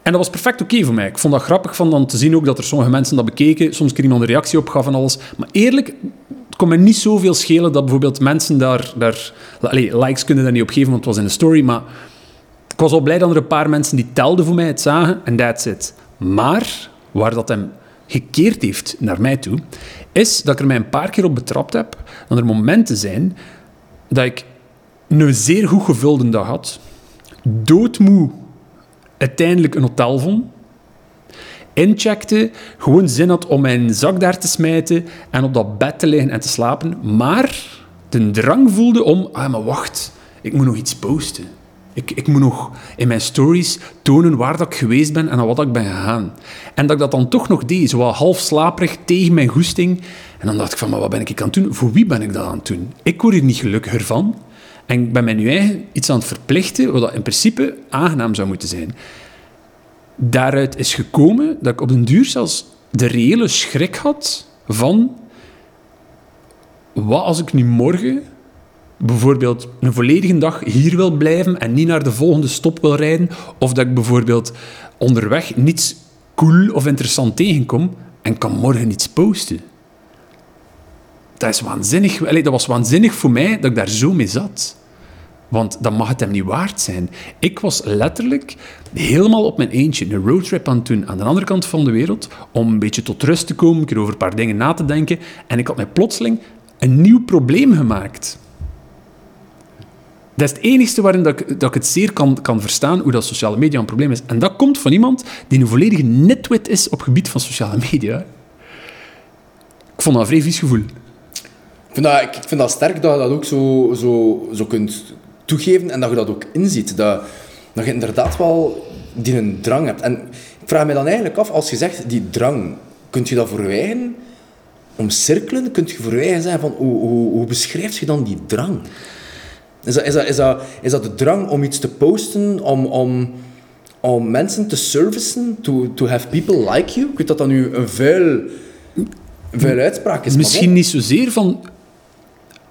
Speaker 1: En dat was perfect oké voor mij. Ik vond dat grappig van dan te zien ook dat er sommige mensen dat bekeken, soms keer iemand een reactie op gaf en alles. Maar eerlijk, het kon me niet zoveel schelen dat bijvoorbeeld mensen daar... daar allez, likes kunnen daar niet op geven, want het was in de story, maar ik was al blij dat er een paar mensen die telden voor mij het zagen en that's it. Maar waar dat hem gekeerd heeft naar mij toe, is dat ik er mij een paar keer op betrapt heb dat er momenten zijn dat ik een zeer goed gevulde dag had, doodmoe uiteindelijk een hotel vond, incheckte, gewoon zin had om mijn zak daar te smijten en op dat bed te liggen en te slapen, maar de drang voelde om, ah maar wacht, ik moet nog iets posten. Ik, ik moet nog in mijn stories tonen waar dat ik geweest ben en aan wat ik ben gegaan. En dat ik dat dan toch nog deed, zo half slaperig tegen mijn goesting. En dan dacht ik van, maar wat ben ik aan het doen? Voor wie ben ik dat aan het doen? Ik word hier niet gelukkiger van. En ik ben mij nu eigen iets aan het verplichten, wat in principe aangenaam zou moeten zijn. Daaruit is gekomen dat ik op den duur zelfs de reële schrik had van... Wat als ik nu morgen bijvoorbeeld een volledige dag hier wil blijven en niet naar de volgende stop wil rijden, of dat ik bijvoorbeeld onderweg niets cool of interessant tegenkom en kan morgen iets posten. Dat is waanzinnig. dat was waanzinnig voor mij dat ik daar zo mee zat. Want dan mag het hem niet waard zijn. Ik was letterlijk helemaal op mijn eentje een roadtrip aan het doen aan de andere kant van de wereld om een beetje tot rust te komen, een keer over een paar dingen na te denken. En ik had mij plotseling een nieuw probleem gemaakt. Dat is het enige waarin dat ik, dat ik het zeer kan, kan verstaan hoe dat sociale media een probleem is. En dat komt van iemand die een volledige netwit is op gebied van sociale media. Ik vond dat een vrij gevoel.
Speaker 2: Ik vind dat, ik vind sterk dat je dat ook zo, zo, zo kunt toegeven en dat je dat ook inziet. Dat, dat je inderdaad wel die een drang hebt. En ik vraag me dan eigenlijk af, als je zegt die drang, kunt je dat verwijgen? Omcirkelen? Kunt je verwijgen zijn van hoe, hoe, hoe beschrijf je dan die drang? Is dat, is, dat, is, dat, is dat de drang om iets te posten, om, om, om mensen te servicen, to, to have people like you? Ik weet dat dat nu een vuil, vuil uitspraak is.
Speaker 1: Misschien niet zozeer van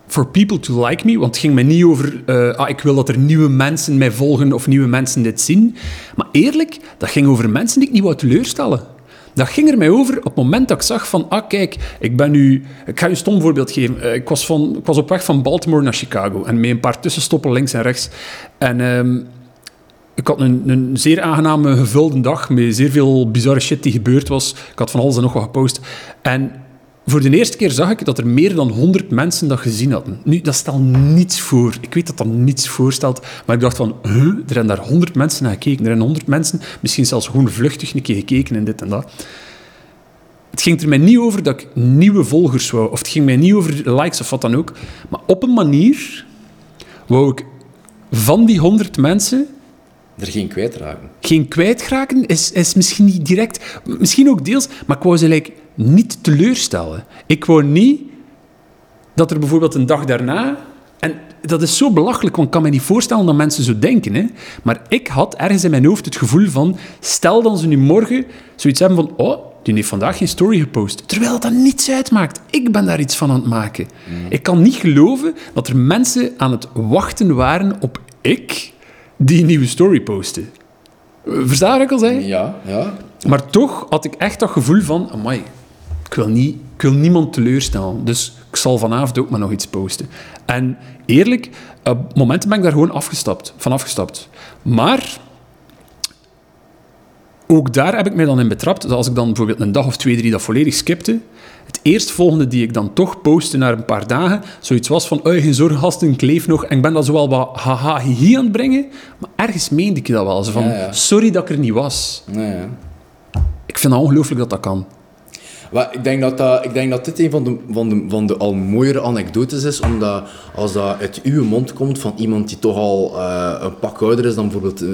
Speaker 1: for people to like me, want het ging mij niet over uh, ah, ik wil dat er nieuwe mensen mij volgen of nieuwe mensen dit zien. Maar eerlijk, dat ging over mensen die ik niet wou teleurstellen. Dat ging er mij over op het moment dat ik zag van, ah kijk, ik ben nu... Ik ga je een stom voorbeeld geven. Eh, ik was, van, ik was op weg van Baltimore naar Chicago en met een paar tussenstoppen links en rechts. En um, ik had een, een zeer aangename gevulde dag met zeer veel bizarre shit die gebeurd was. Ik had van alles en nog wat gepost. En voor de eerste keer zag ik dat er meer dan 100 mensen dat gezien hadden. Nu, dat stelt niets voor. Ik weet dat dat niets voorstelt, maar ik dacht van, huh, er hebben daar 100 mensen naar gekeken. Er zijn 100 mensen, misschien zelfs gewoon vluchtig een keer gekeken en dit en dat. Het ging er mij niet over dat ik nieuwe volgers wou, of het ging mij niet over likes of wat dan ook. Maar op een manier wou ik van die 100 mensen
Speaker 2: Er geen kwijtraken.
Speaker 1: Geen kwijtraken is, is misschien niet direct... Misschien ook deels, maar ik wou ze like, niet teleurstellen. Ik wou niet dat er bijvoorbeeld een dag daarna... En dat is zo belachelijk, want ik kan me niet voorstellen dat mensen zo denken. Hè? Maar ik had ergens in mijn hoofd het gevoel van... Stel dat ze nu morgen zoiets hebben van... Oh, die heeft vandaag geen story gepost. Terwijl dat, niets uitmaakt. Ik ben daar iets van aan het maken. Ik kan niet geloven dat er mensen aan het wachten waren op ik die een nieuwe story postte. Versta ik al zei?
Speaker 2: Ja, ja.
Speaker 1: Maar toch had ik echt dat gevoel van... Amai, ik wil, niet, ik wil niemand teleurstellen. Dus ik zal vanavond ook maar nog iets posten. En eerlijk, op momenten ben ik daar gewoon afgestapt, van afgestapt. Maar ook daar heb ik mij dan in betrapt. Dat als ik dan bijvoorbeeld een dag of twee, drie dat volledig skipte, het eerstvolgende die ik dan toch postte na een paar dagen, zoiets was van, oh, geen zorgen, gasten, ik leef nog. En ik ben dat zowel wat haha, hihi aan het brengen, maar ergens meende ik dat wel. Zo van,
Speaker 2: Ja, ja.
Speaker 1: sorry dat ik er niet was.
Speaker 2: Ja, ja.
Speaker 1: Ik vind het ongelooflijk dat dat kan.
Speaker 2: Maar ik denk dat, dat, ik denk dat dit een van de, van, de, van de al mooiere anekdotes is, omdat als dat uit uw mond komt van iemand die toch al eh, een pak ouder is dan bijvoorbeeld eh,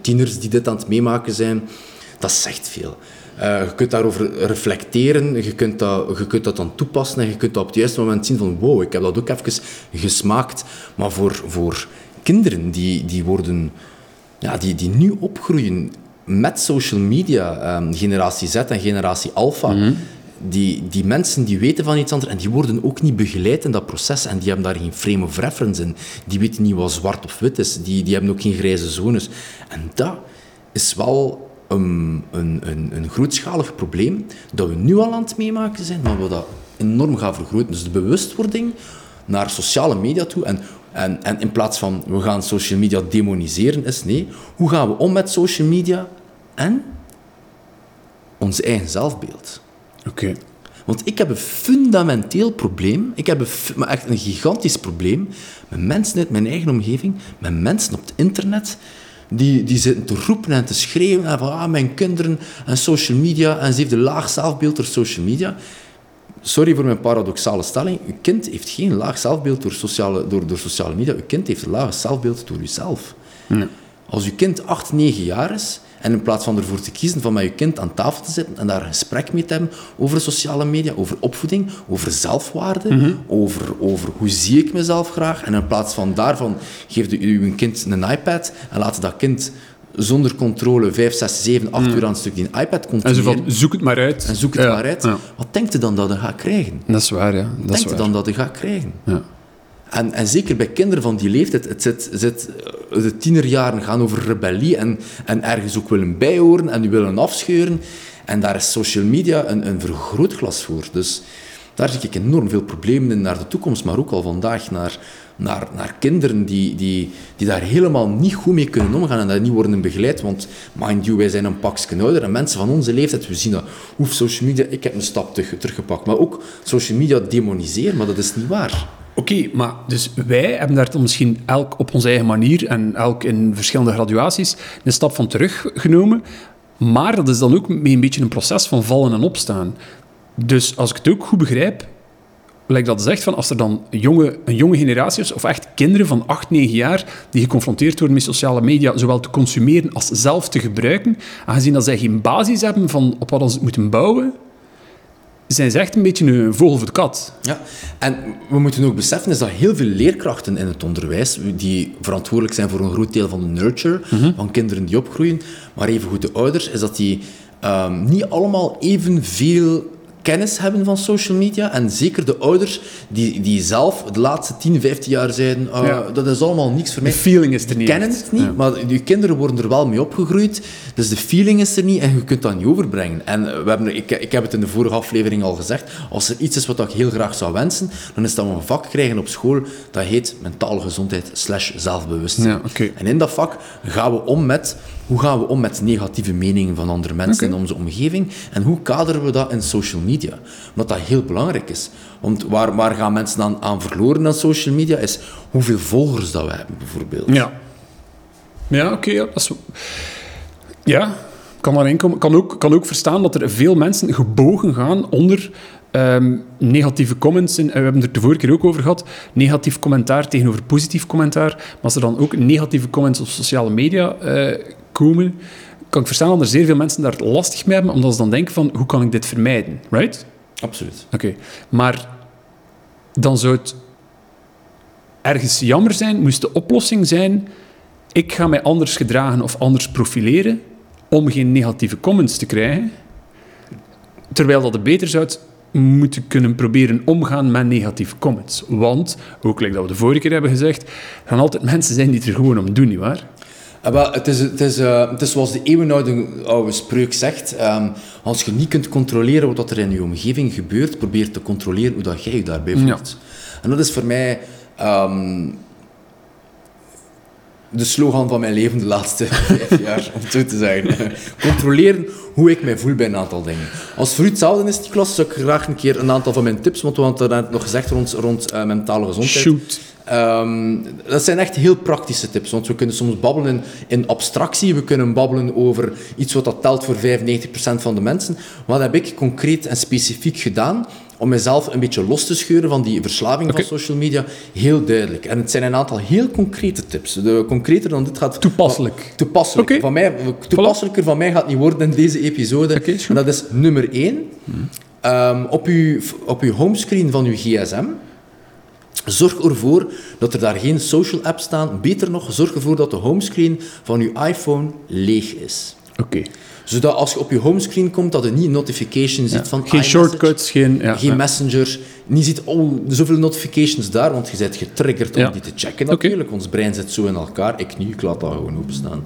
Speaker 2: tieners die dit aan het meemaken zijn, dat zegt veel. Eh, je kunt daarover reflecteren, je kunt, dat, je kunt dat dan toepassen en je kunt dat op het juiste moment zien van wow, ik heb dat ook even gesmaakt. Maar voor, voor kinderen die, die worden ja, die, die nu opgroeien met social media, ehm, generatie Z en generatie Alpha, die, die mensen die weten van iets anders en die worden ook niet begeleid in dat proces en die hebben daar geen frame of reference in. Die weten niet wat zwart of wit is, die, die hebben ook geen grijze zones. En dat is wel een, een, een, een grootschalig probleem dat we nu al aan het meemaken zijn, maar we dat enorm gaan vergroten. Dus de bewustwording naar sociale media toe. En, en, en in plaats van we gaan social media demoniseren, is nee, hoe gaan we om met social media en ons eigen zelfbeeld?
Speaker 1: Oké.
Speaker 2: Want ik heb een fundamenteel probleem, ik heb een, maar echt een gigantisch probleem met mensen uit mijn eigen omgeving, met mensen op het internet, die, die zitten te roepen en te schreeuwen en van ah, mijn kinderen en social media en ze heeft een laag zelfbeeld door social media. Sorry voor mijn paradoxale stelling, uw kind heeft geen laag zelfbeeld door sociale, door, door sociale media, uw kind heeft een laag zelfbeeld door uzelf. Als uw kind 8, 9 jaar is en in plaats van ervoor te kiezen van met uw kind aan tafel te zitten en daar een gesprek mee te hebben over sociale media, over opvoeding, over zelfwaarde, over, over hoe zie ik mezelf graag, en in plaats van daarvan geeft u uw kind een iPad en laat dat kind zonder controle 5, 6, 7, 8 uur aan een stuk die iPad
Speaker 1: En zo van, zoek het maar uit.
Speaker 2: en zoek het
Speaker 1: Ja,
Speaker 2: maar uit.
Speaker 1: ja.
Speaker 2: Wat denkt u dan dat je gaat krijgen?
Speaker 1: Dat is waar, ja. Dat is
Speaker 2: denkt u dan dat je gaat krijgen?
Speaker 1: Ja.
Speaker 2: En, en zeker bij kinderen van die leeftijd, het zit, zit, eh, de tienerjaren gaan over rebellie en, en ergens ook willen bijhoren en willen afscheuren. En daar is social media een, een vergrootglas voor. Dus daar zie ik enorm veel problemen in naar de toekomst, maar ook al vandaag naar, naar, naar kinderen die, die, die daar helemaal niet goed mee kunnen omgaan en daar niet worden begeleid. Want mind you, wij zijn een pakje ouder en mensen van onze leeftijd, we zien dat. Social media, ik heb een stap terug, teruggepakt. Maar ook social media demoniseren, maar dat is niet waar.
Speaker 1: Oké, maar dus wij hebben daar misschien elk op onze eigen manier en elk in verschillende graduaties een stap van teruggenomen. Maar dat is dan ook een beetje een proces van vallen en opstaan. Dus als ik het ook goed begrijp, lijkt dat zegt van als er dan een jonge, een jonge generatie is, of echt kinderen van 8, 9 jaar, die geconfronteerd worden met sociale media, zowel te consumeren als zelf te gebruiken, aangezien dat zij geen basis hebben van op wat ze moeten bouwen, zijn ze echt een beetje een vogel voor de kat.
Speaker 2: Ja, en we moeten ook beseffen is dat heel veel leerkrachten in het onderwijs, die verantwoordelijk zijn voor een groot deel van de nurture van kinderen die opgroeien, maar evengoed de ouders, is dat die ehm, niet allemaal evenveel kennis hebben van social media. En zeker de ouders die, die zelf de laatste 10, 15 jaar zeiden, ah,
Speaker 1: Ja.
Speaker 2: dat is allemaal niks voor
Speaker 1: De
Speaker 2: mij.
Speaker 1: feeling is er
Speaker 2: Die
Speaker 1: niet.
Speaker 2: kennen het niet,
Speaker 1: Ja.
Speaker 2: maar je kinderen worden er wel mee opgegroeid. Dus de feeling is er niet en je kunt dat niet overbrengen. En we hebben, ik, ik heb het in de vorige aflevering al gezegd. Als er iets is wat ik heel graag zou wensen, dan is dat we een vak krijgen op school dat heet mentale gezondheid slash zelfbewustzijn.
Speaker 1: Ja.
Speaker 2: En in dat vak gaan we om met... Hoe gaan we om met negatieve meningen van andere mensen in onze omgeving? En hoe kaderen we dat in social media? Omdat dat heel belangrijk is. Want waar, waar gaan mensen aan, aan verloren aan social media? Is hoeveel volgers dat we hebben, bijvoorbeeld.
Speaker 1: Ja. Ja, oké. ja, dat is... Ja, kan daarin komen. Kan ook, kan ook verstaan dat er veel mensen gebogen gaan onder ehm, negatieve comments, en we hebben het er de vorige keer ook over gehad, negatief commentaar tegenover positief commentaar, maar als er dan ook negatieve comments op sociale media eh, komen, kan ik verstaan dat er zeer veel mensen daar lastig mee hebben, omdat ze dan denken van, hoe kan ik dit vermijden, right?
Speaker 2: Absoluut.
Speaker 1: Oké, maar dan zou het ergens jammer zijn, moest de oplossing zijn, ik ga mij anders gedragen of anders profileren om geen negatieve comments te krijgen, terwijl dat het beter zou moeten kunnen proberen omgaan met negatieve comments. Want, ook like dat we de vorige keer hebben gezegd, er gaan altijd mensen zijn die het er gewoon om doen, nietwaar?
Speaker 2: Ah, wel, het, is, het, is, uh, het is zoals de eeuwenoude oude spreuk zegt. Um, als je niet kunt controleren wat er in je omgeving gebeurt, probeer te controleren hoe dat jij je daarbij voelt. Ja. En dat is voor mij um, de slogan van mijn leven de laatste vijf jaar, om het zo te zeggen. Controleren hoe ik mij voel bij een aantal dingen. Als voor u hetzelfde is, Niklas, zou ik graag een keer een aantal van mijn tips, want we hadden het nog gezegd rond, rond uh, mentale gezondheid.
Speaker 1: Shoot.
Speaker 2: Um, dat zijn echt heel praktische tips, want we kunnen soms babbelen in abstractie, we kunnen babbelen over iets wat dat telt voor 95% van de mensen. Wat heb ik concreet en specifiek gedaan om mezelf een beetje los te scheuren van die verslaving okay. van social media? Heel duidelijk. En het zijn een aantal heel concrete tips. De, concreter dan dit gaat...
Speaker 1: Toepasselijk.
Speaker 2: Toepasselijk. Okay. Van mij, toepasselijker van mij gaat niet worden in deze episode.
Speaker 1: Okay,
Speaker 2: en dat is nummer 1. Hmm. Um, op, uw, op uw homescreen van uw gsm Zorg ervoor dat er daar geen social apps staan. Beter nog, zorg ervoor dat de homescreen van je iPhone leeg is.
Speaker 1: Oké.
Speaker 2: Zodat als je op je homescreen komt, dat je niet notifications ziet van
Speaker 1: Geen shortcuts, geen...
Speaker 2: Ja, geen messenger. Niet ziet, oh, zoveel notifications daar, want je bent getriggerd om die te checken natuurlijk. Ons brein zit zo in elkaar. Ik nu, ik laat dat gewoon openstaan.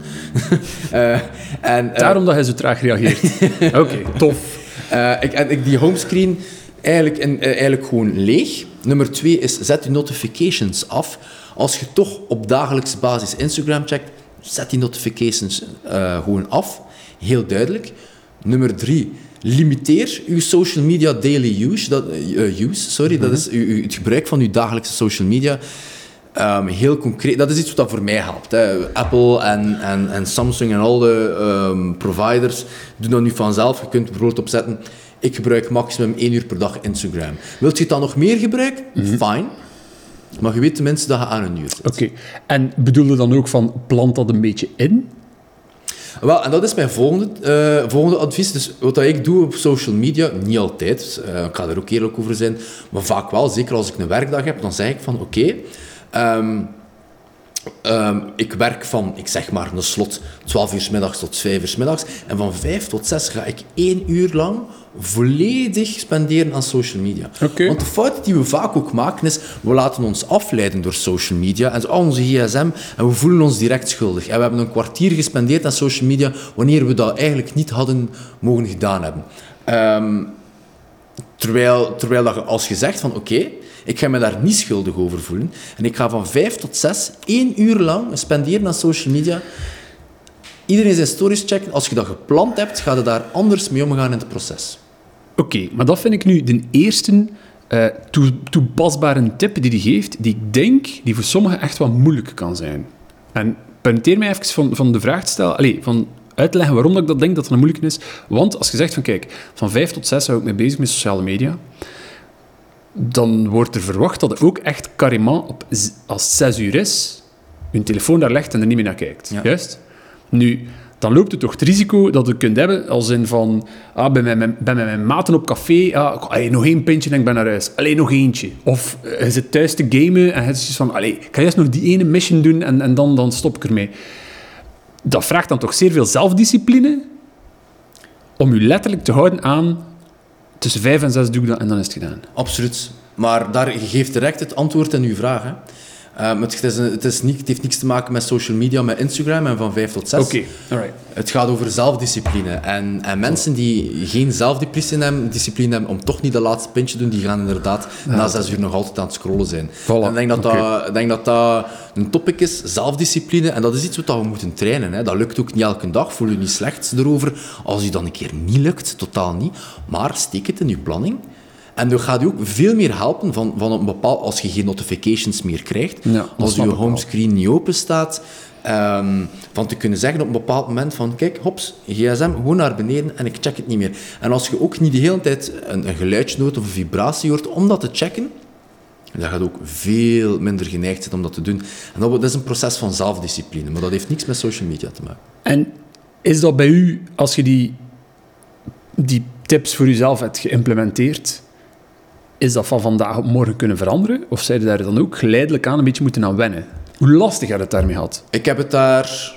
Speaker 2: uh,
Speaker 1: en, uh, Daarom dat hij zo traag reageert. Oké, tof.
Speaker 2: Uh, ik, en ik, die homescreen eigenlijk, in, eigenlijk gewoon leeg. Nummer twee is, zet je notifications af. Als je toch op dagelijkse basis Instagram checkt, zet die notifications uh, gewoon af. Heel duidelijk. Nummer drie, limiteer je social media daily use. Dat, uh, use sorry, dat is u, het gebruik van je dagelijkse social media. Um, heel concreet, dat is iets wat voor mij helpt. Hè. Apple en, en, en Samsung en al de um, providers doen dat nu vanzelf. Je kunt bijvoorbeeld opzetten ik gebruik maximum één uur per dag Instagram. Wilt je het dan nog meer gebruiken? Mm Fine. Maar je weet tenminste dat je aan een uur zit.
Speaker 1: Oké. En bedoel je dan ook van, plant dat een beetje in?
Speaker 2: Wel, en dat is mijn volgende, uh, volgende advies. Dus wat ik doe op social media, niet altijd, uh, ik ga er ook eerlijk over zijn, maar vaak wel, zeker als ik een werkdag heb, dan zeg ik van, oké, okay, um, Um, ik werk van, ik zeg maar, een slot 12 uur s middags tot 5 uur s middags. En van 5 tot 6 ga ik één uur lang volledig spenderen aan social media.
Speaker 1: Okay.
Speaker 2: Want de fout die we vaak ook maken is, we laten ons afleiden door social media en al onze gsm en we voelen ons direct schuldig. En we hebben een kwartier gespendeerd aan social media wanneer we dat eigenlijk niet hadden mogen gedaan hebben. Um, terwijl, terwijl dat als je zegt van oké, okay, ik ga me daar niet schuldig over voelen. En ik ga van vijf tot zes, één uur lang spenderen aan social media. Iedereen zijn stories checken. Als je dat gepland hebt, ga je daar anders mee omgaan in het proces.
Speaker 1: Oké, maar dat vind ik nu de eerste uh, toepasbare tip die hij geeft, die ik denk, die voor sommigen echt wat moeilijk kan zijn. En permitteer mij even van, van de vraag te stellen, allez, van uitleggen waarom ik dat denk dat het een moeilijke is. Want als je zegt van, kijk, van vijf tot zes hou ik mee bezig met sociale media dan wordt er verwacht dat je ook echt carrément op, als 6 uur is, je telefoon daar legt en er niet meer naar kijkt. Juist? Nu, dan loopt het toch het risico dat je kunt hebben als in van, ah, ben, met mijn, mijn maten op café, ah, allee, nog één pintje en ik ben naar huis. Alleen nog eentje. Of uh, je zit thuis te gamen en je zegt van, allee, kan je eerst nog die ene mission doen en, en dan, dan stop ik ermee. Dat vraagt dan toch zeer veel zelfdiscipline om je letterlijk te houden aan tussen vijf en zes doe ik dat en dan is het gedaan.
Speaker 2: Absoluut. Maar daar, geeft direct het antwoord in uw vraag. Hè. Uh, het, is, het, is niet, het heeft niks te maken met social media, met Instagram en van 5 tot 6.
Speaker 1: Oké, alright.
Speaker 2: Het gaat over zelfdiscipline. En, en mensen die geen zelfdiscipline hebben, discipline hebben om toch niet de laatste pintje te doen, die gaan inderdaad na 6 uur nog altijd aan het scrollen zijn.
Speaker 1: Voilà.
Speaker 2: En ik denk dat, okay. dat, denk dat dat een topic is, zelfdiscipline. En dat is iets wat we moeten trainen. Hè. Dat lukt ook niet elke dag, voel je niet slecht erover. Als je dan een keer niet lukt, totaal niet. Maar steek het in je planning. En dat gaat je ook veel meer helpen van, van een bepaald, als je geen notifications meer krijgt.
Speaker 1: Ja,
Speaker 2: als je homescreen niet open staat. ehm, van te kunnen zeggen op een bepaald moment van kijk, hops, gsm, gewoon naar beneden en ik check het niet meer. En als je ook niet de hele tijd een, een geluidsje hoort of een vibratie hoort om dat te checken, dan gaat ook veel minder geneigd zijn om dat te doen. En dat, dat is een proces van zelfdiscipline, maar dat heeft niks met social media te maken.
Speaker 1: En is dat bij u, als je die, die tips voor jezelf hebt geïmplementeerd, is dat van vandaag op morgen kunnen veranderen? Of zou je daar dan ook geleidelijk aan een beetje moeten aan wennen? Hoe lastig had het daarmee gehad?
Speaker 2: Ik heb het daar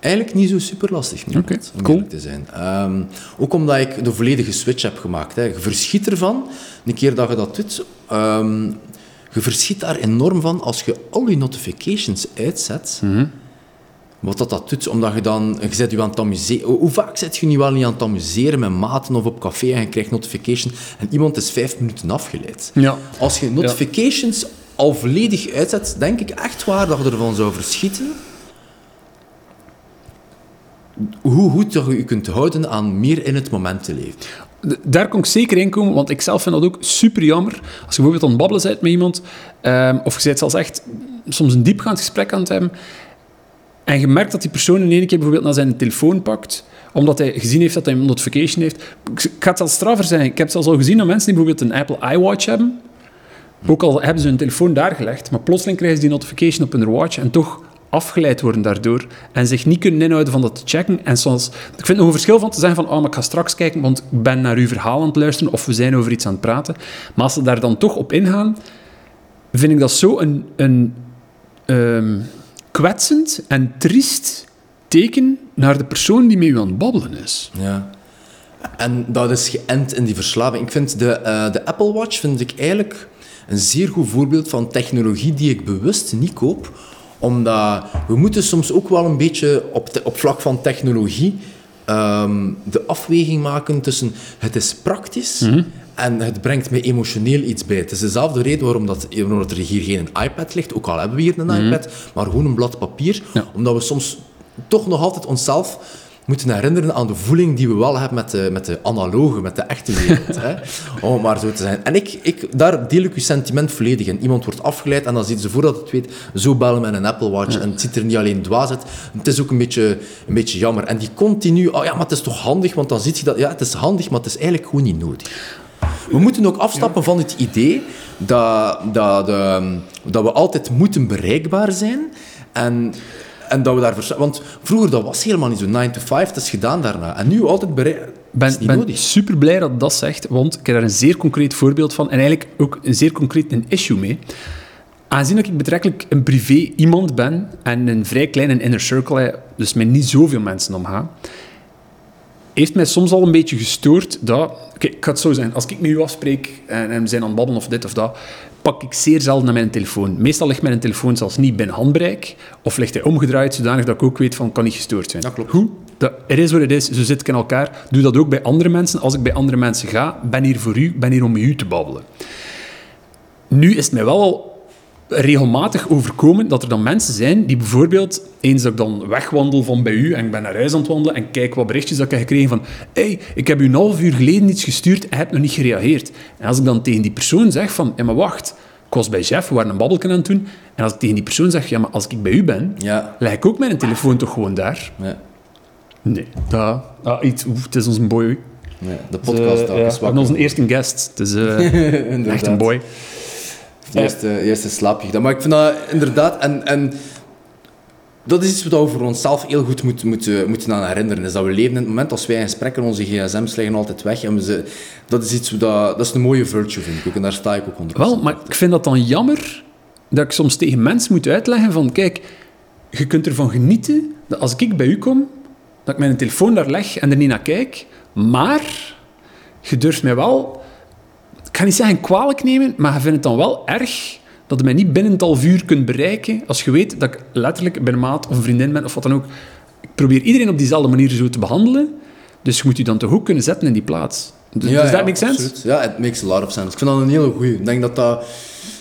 Speaker 2: eigenlijk niet zo super lastig mee gehad, om
Speaker 1: cool.
Speaker 2: te zijn. Ehm, ook omdat ik de volledige switch heb gemaakt. Hè. Je verschiet ervan, een keer dat je dat doet, ehm, je verschiet daar enorm van als je al je notifications uitzet.
Speaker 1: Mhm.
Speaker 2: Wat dat, dat doet, omdat je dan, je zet je aan het amuseren. Hoe vaak zit je nu wel niet aan het amuseren met maten of op café en je krijgt notification en iemand is vijf minuten afgeleid?
Speaker 1: Ja.
Speaker 2: Als je notifications al volledig uitzet, denk ik echt waar dat je ervan zou verschieten. Hoe goed dat je je kunt houden aan meer in het moment te leven.
Speaker 1: Daar kon ik zeker in komen, want ik zelf vind dat ook super jammer. Als je bijvoorbeeld aan het babbelen bent met iemand, ehm, of je bent zelfs echt soms een diepgaand gesprek aan het hebben, en je merkt dat die persoon in één keer bijvoorbeeld naar zijn telefoon pakt, omdat hij gezien heeft dat hij een notification heeft. Ik ga het zelfs straffer zijn. Ik heb zelfs al gezien dat mensen die bijvoorbeeld een Apple iWatch hebben, ook al hebben ze hun telefoon daar gelegd, maar plotseling krijgen ze die notification op hun watch en toch afgeleid worden daardoor en zich niet kunnen inhouden van dat te checken. En soms, ik vind het nog een verschil van te zeggen van, oh, maar ik ga straks kijken, want ik ben naar uw verhaal aan het luisteren of we zijn over iets aan het praten. Maar als ze daar dan toch op ingaan, vind ik dat zo een, een ehm, kwetsend en triest teken naar de persoon die met u aan het babbelen is.
Speaker 2: Ja. En dat is geënt in die verslaving. Ik vind de, eh, de Apple Watch vind ik eigenlijk een zeer goed voorbeeld van technologie die ik bewust niet koop. Omdat we moeten soms ook wel een beetje op, te- op vlak van technologie ehm, de afweging maken tussen het is praktisch en het brengt mij emotioneel iets bij. Het is dezelfde reden waarom, dat, waarom er hier geen iPad ligt, ook al hebben we hier een iPad, maar gewoon een blad papier.
Speaker 1: Ja.
Speaker 2: Omdat we soms toch nog altijd onszelf moeten herinneren aan de voeling die we wel hebben met de, met de analoge, met de echte wereld. hè? Om het maar zo te zijn. En ik, ik, daar deel ik uw sentiment volledig in. Iemand wordt afgeleid en dan ziet ze voordat het weet zo bellen met een Apple Watch. En het ziet er niet alleen dwaas uit, het is ook een beetje, een beetje jammer. En die continu, oh ja, maar het is toch handig, want dan ziet je dat, ja, het is handig, maar het is eigenlijk gewoon niet nodig. We moeten ook afstappen van het idee dat, dat, ehm, dat we altijd moeten bereikbaar zijn. En, en dat we daar... Want vroeger, dat was helemaal niet zo. 9 to 5, dat is gedaan daarna. En nu altijd bereikbaar.
Speaker 1: ben,
Speaker 2: is niet
Speaker 1: ben
Speaker 2: nodig.
Speaker 1: super blij dat dat zegt, want ik heb daar een zeer concreet voorbeeld van en eigenlijk ook een zeer concreet een issue mee. Aangezien dat ik betrekkelijk een privé iemand ben en een vrij kleine inner circle, dus met niet zoveel mensen omga, heeft mij soms al een beetje gestoord dat... Oké, ik ga het zo zeggen. Als ik met u afspreek en, en we zijn aan het babbelen of dit of dat, pak ik zeer zelden naar mijn telefoon. Meestal ligt mijn telefoon zelfs niet binnen handbereik, of ligt hij omgedraaid, zodanig dat ik ook weet van, kan niet gestoord zijn.
Speaker 2: Dat klopt.
Speaker 1: Hoe? Dat, het is wat het is, zo zit ik in elkaar. Doe dat ook bij andere mensen. Als ik bij andere mensen ga, ben hier voor u, ben hier om met u te babbelen. Nu is het mij wel al regelmatig overkomen dat er dan mensen zijn die bijvoorbeeld, eens dat ik dan wegwandel van bij u en ik ben naar huis aan het wandelen en kijk wat berichtjes dat ik heb gekregen van hey, ik heb u een half uur geleden iets gestuurd en heb nog niet gereageerd. En als ik dan tegen die persoon zeg van, ja maar wacht, ik was bij Jeff, we waren een babbelken aan het doen, en als ik tegen die persoon zeg, ja maar als ik bij u ben,
Speaker 2: Ja.
Speaker 1: leg ik ook mijn telefoon toch gewoon daar?
Speaker 2: Ja.
Speaker 1: Nee. Dat, ah, iets, oef, het is onze boy.
Speaker 2: ja. De podcast ook
Speaker 1: ja,
Speaker 2: is
Speaker 1: en onze eerste guest. Het is eh, echt een boy.
Speaker 2: De eerste, de eerste slaapje gedaan. Maar ik vind dat inderdaad... En, en dat is iets wat we voor onszelf heel goed moeten, moeten, moeten aan herinneren. Is dat we leven in het moment als wij in gesprek en onze gsm's liggen altijd weg. En we ze, dat is iets dat... Dat is een mooie virtue, vind ik ook. En daar sta ik ook onder.
Speaker 1: Wel, maar ik vind dat dan jammer dat ik soms tegen mensen moet uitleggen van, kijk, je kunt ervan genieten dat als ik bij u kom, dat ik mijn telefoon daar leg en er niet naar kijk, maar je durft mij wel, ik ga niet zeggen kwalijk nemen, maar je vindt het dan wel erg dat je mij niet binnen het half uur kunt bereiken als je weet dat ik letterlijk bij een maat of een vriendin ben of wat dan ook. Ik probeer iedereen op diezelfde manier zo te behandelen, dus je moet je dan toch ook kunnen zetten in die plaats. Dus,
Speaker 2: Ja,
Speaker 1: does that
Speaker 2: ja,
Speaker 1: make sense?
Speaker 2: absoluut. Ja, it makes a lot of sense. Ik vind dat een hele goeie. Ik denk dat dat,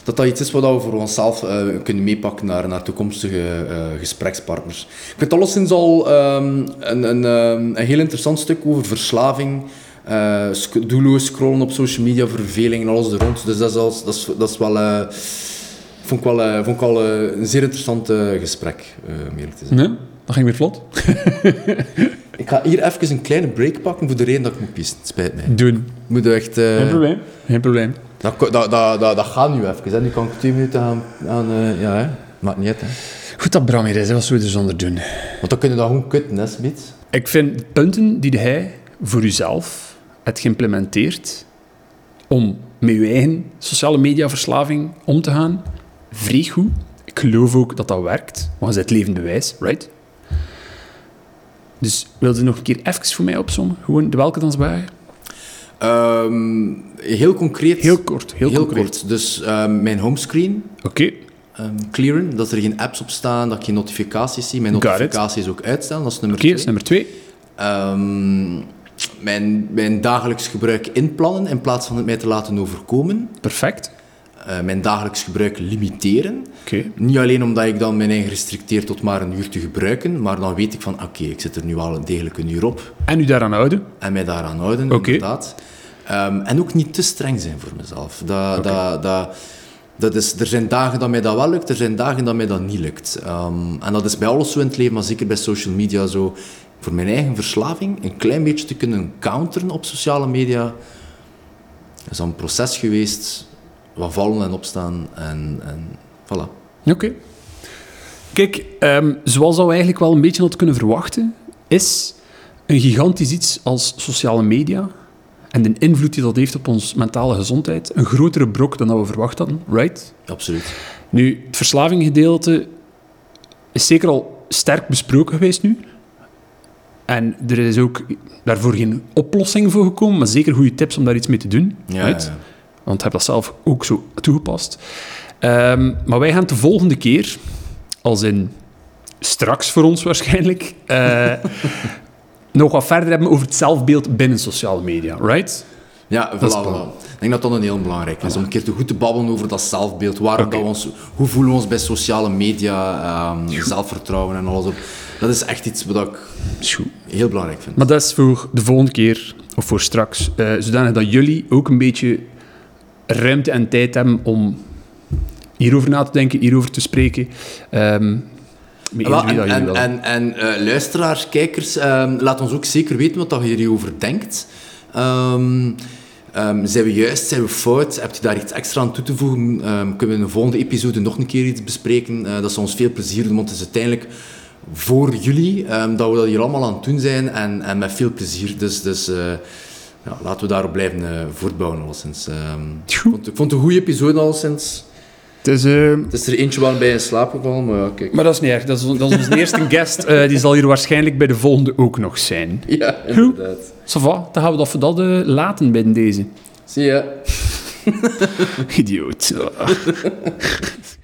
Speaker 2: dat, dat iets is wat we voor onszelf eh, kunnen meepakken naar, naar toekomstige eh, gesprekspartners. Ik vind alleszins al ehm, een, een, ehm, een heel interessant stuk over verslaving Sc- doelloos scrollen op social media, verveling en alles er rond. Dus dat is, als, dat is, dat is wel... eh, vond ik wel, eh, vond ik wel een zeer interessant gesprek, om eerlijk te zijn.
Speaker 1: Nee, dat ging weer vlot.
Speaker 2: Ik ga hier even een kleine break pakken voor de reden dat ik moet pissen. Het spijt mij.
Speaker 1: Doen.
Speaker 2: Moet echt...
Speaker 1: Geen probleem. Geen probleem.
Speaker 2: dat, dat, dat, dat, dat gaat nu even. Hè. Nu kan ik twee minuten aan... aan ja, hè. Maakt niet uit, hè.
Speaker 1: Goed dat Bram hier is, hè. wat zou je er zonder doen?
Speaker 2: Want dan kunnen we dat gewoon kutten, hè, Smit.
Speaker 1: Ik vind punten die hij voor uzelf hebt geïmplementeerd om met je eigen sociale media verslaving om te gaan, vrij goed. Ik geloof ook dat dat werkt, want je zit levend bewijs, right? Dus wil je nog een keer even voor mij opzommen? Gewoon de welke dansbaar?
Speaker 2: Ehm, heel concreet.
Speaker 1: Heel kort, heel,
Speaker 2: heel
Speaker 1: concreet.
Speaker 2: kort. Dus ehm, mijn homescreen
Speaker 1: Oké,
Speaker 2: ehm, clearen, dat er geen apps op staan, dat ik geen notificaties zie. Mijn notificaties ook uitstellen, dat is nummer
Speaker 1: oké, dat
Speaker 2: twee.
Speaker 1: is nummer twee.
Speaker 2: Ehm, mijn, mijn dagelijks gebruik inplannen in plaats van het mij te laten overkomen.
Speaker 1: Perfect.
Speaker 2: Eh, mijn dagelijks gebruik limiteren.
Speaker 1: Oké,
Speaker 2: Niet alleen omdat ik dan mijn eigen restricteer tot maar een uur te gebruiken, maar dan weet ik van oké, ik zit er nu al een degelijk een uur op
Speaker 1: en u daaraan houden?
Speaker 2: en mij daaraan houden,
Speaker 1: Oké.
Speaker 2: inderdaad. Ehm, en ook niet te streng zijn voor mezelf. Dat, dat, dat, dat is, er zijn dagen dat mij dat wel lukt, er zijn dagen dat mij dat niet lukt. Ehm, en dat is bij alles zo in het leven, maar zeker bij social media zo. Voor mijn eigen verslaving een klein beetje te kunnen counteren op sociale media, is dat een proces geweest, wat vallen en opstaan en, en voilà.
Speaker 1: Oké. Kijk, ehm, zoals dat we eigenlijk wel een beetje hadden kunnen verwachten, is een gigantisch iets als sociale media en de invloed die dat heeft op onze mentale gezondheid een grotere brok dan dat we verwacht hadden, right?
Speaker 2: Absoluut.
Speaker 1: Nu, het verslavinggedeelte is zeker al sterk besproken geweest nu. En er is ook daarvoor geen oplossing voor gekomen, maar zeker goede tips om daar iets mee te doen.
Speaker 2: Ja,
Speaker 1: right?
Speaker 2: ja.
Speaker 1: Want ik heb dat zelf ook zo toegepast. Ehm, maar wij gaan de volgende keer, als in straks voor ons waarschijnlijk, eh, nog wat verder hebben over het zelfbeeld binnen sociale media, right?
Speaker 2: Ja, voilà. Ik denk dat dat een heel belangrijk is. Om een keer te goed te babbelen over dat zelfbeeld. Waarom dat we ons, hoe voelen we ons bij sociale media, ehm, zelfvertrouwen en alles op. Dat is echt iets wat ik heel belangrijk vind.
Speaker 1: Maar dat is voor de volgende keer, of voor straks, eh, zodanig dat jullie ook een beetje ruimte en tijd hebben om hierover na te denken, hierover te spreken. Iedereen dat
Speaker 2: en
Speaker 1: jullie
Speaker 2: en, en, en eh, luisteraars, kijkers, ehm, laat ons ook zeker weten wat dat je hierover denkt. Ehm, zijn we juist, zijn we fout? Heb je daar iets extra aan toe te voegen? Kunnen we in de volgende episode nog een keer iets bespreken? Eh, dat zou ons veel plezier doen, want het is uiteindelijk voor jullie ehm, dat we dat hier allemaal aan het doen zijn en, en met veel plezier. Dus, dus eh, ja, laten we daarop blijven eh, voortbouwen. Alleszins. Ehm, ik, vond, ik vond het een goede episode alleszins.
Speaker 1: Het is, eh,
Speaker 2: Het is er eentje wel bij in slaap gevallen, maar ja, kijk.
Speaker 1: maar dat is niet erg. Dat is, dat is onze eerste guest. die zal hier waarschijnlijk bij de volgende ook nog zijn.
Speaker 2: Ja, inderdaad.
Speaker 1: Ça va, dan gaan we dat voor dat laten bij deze.
Speaker 2: Zie je.
Speaker 1: Idioot.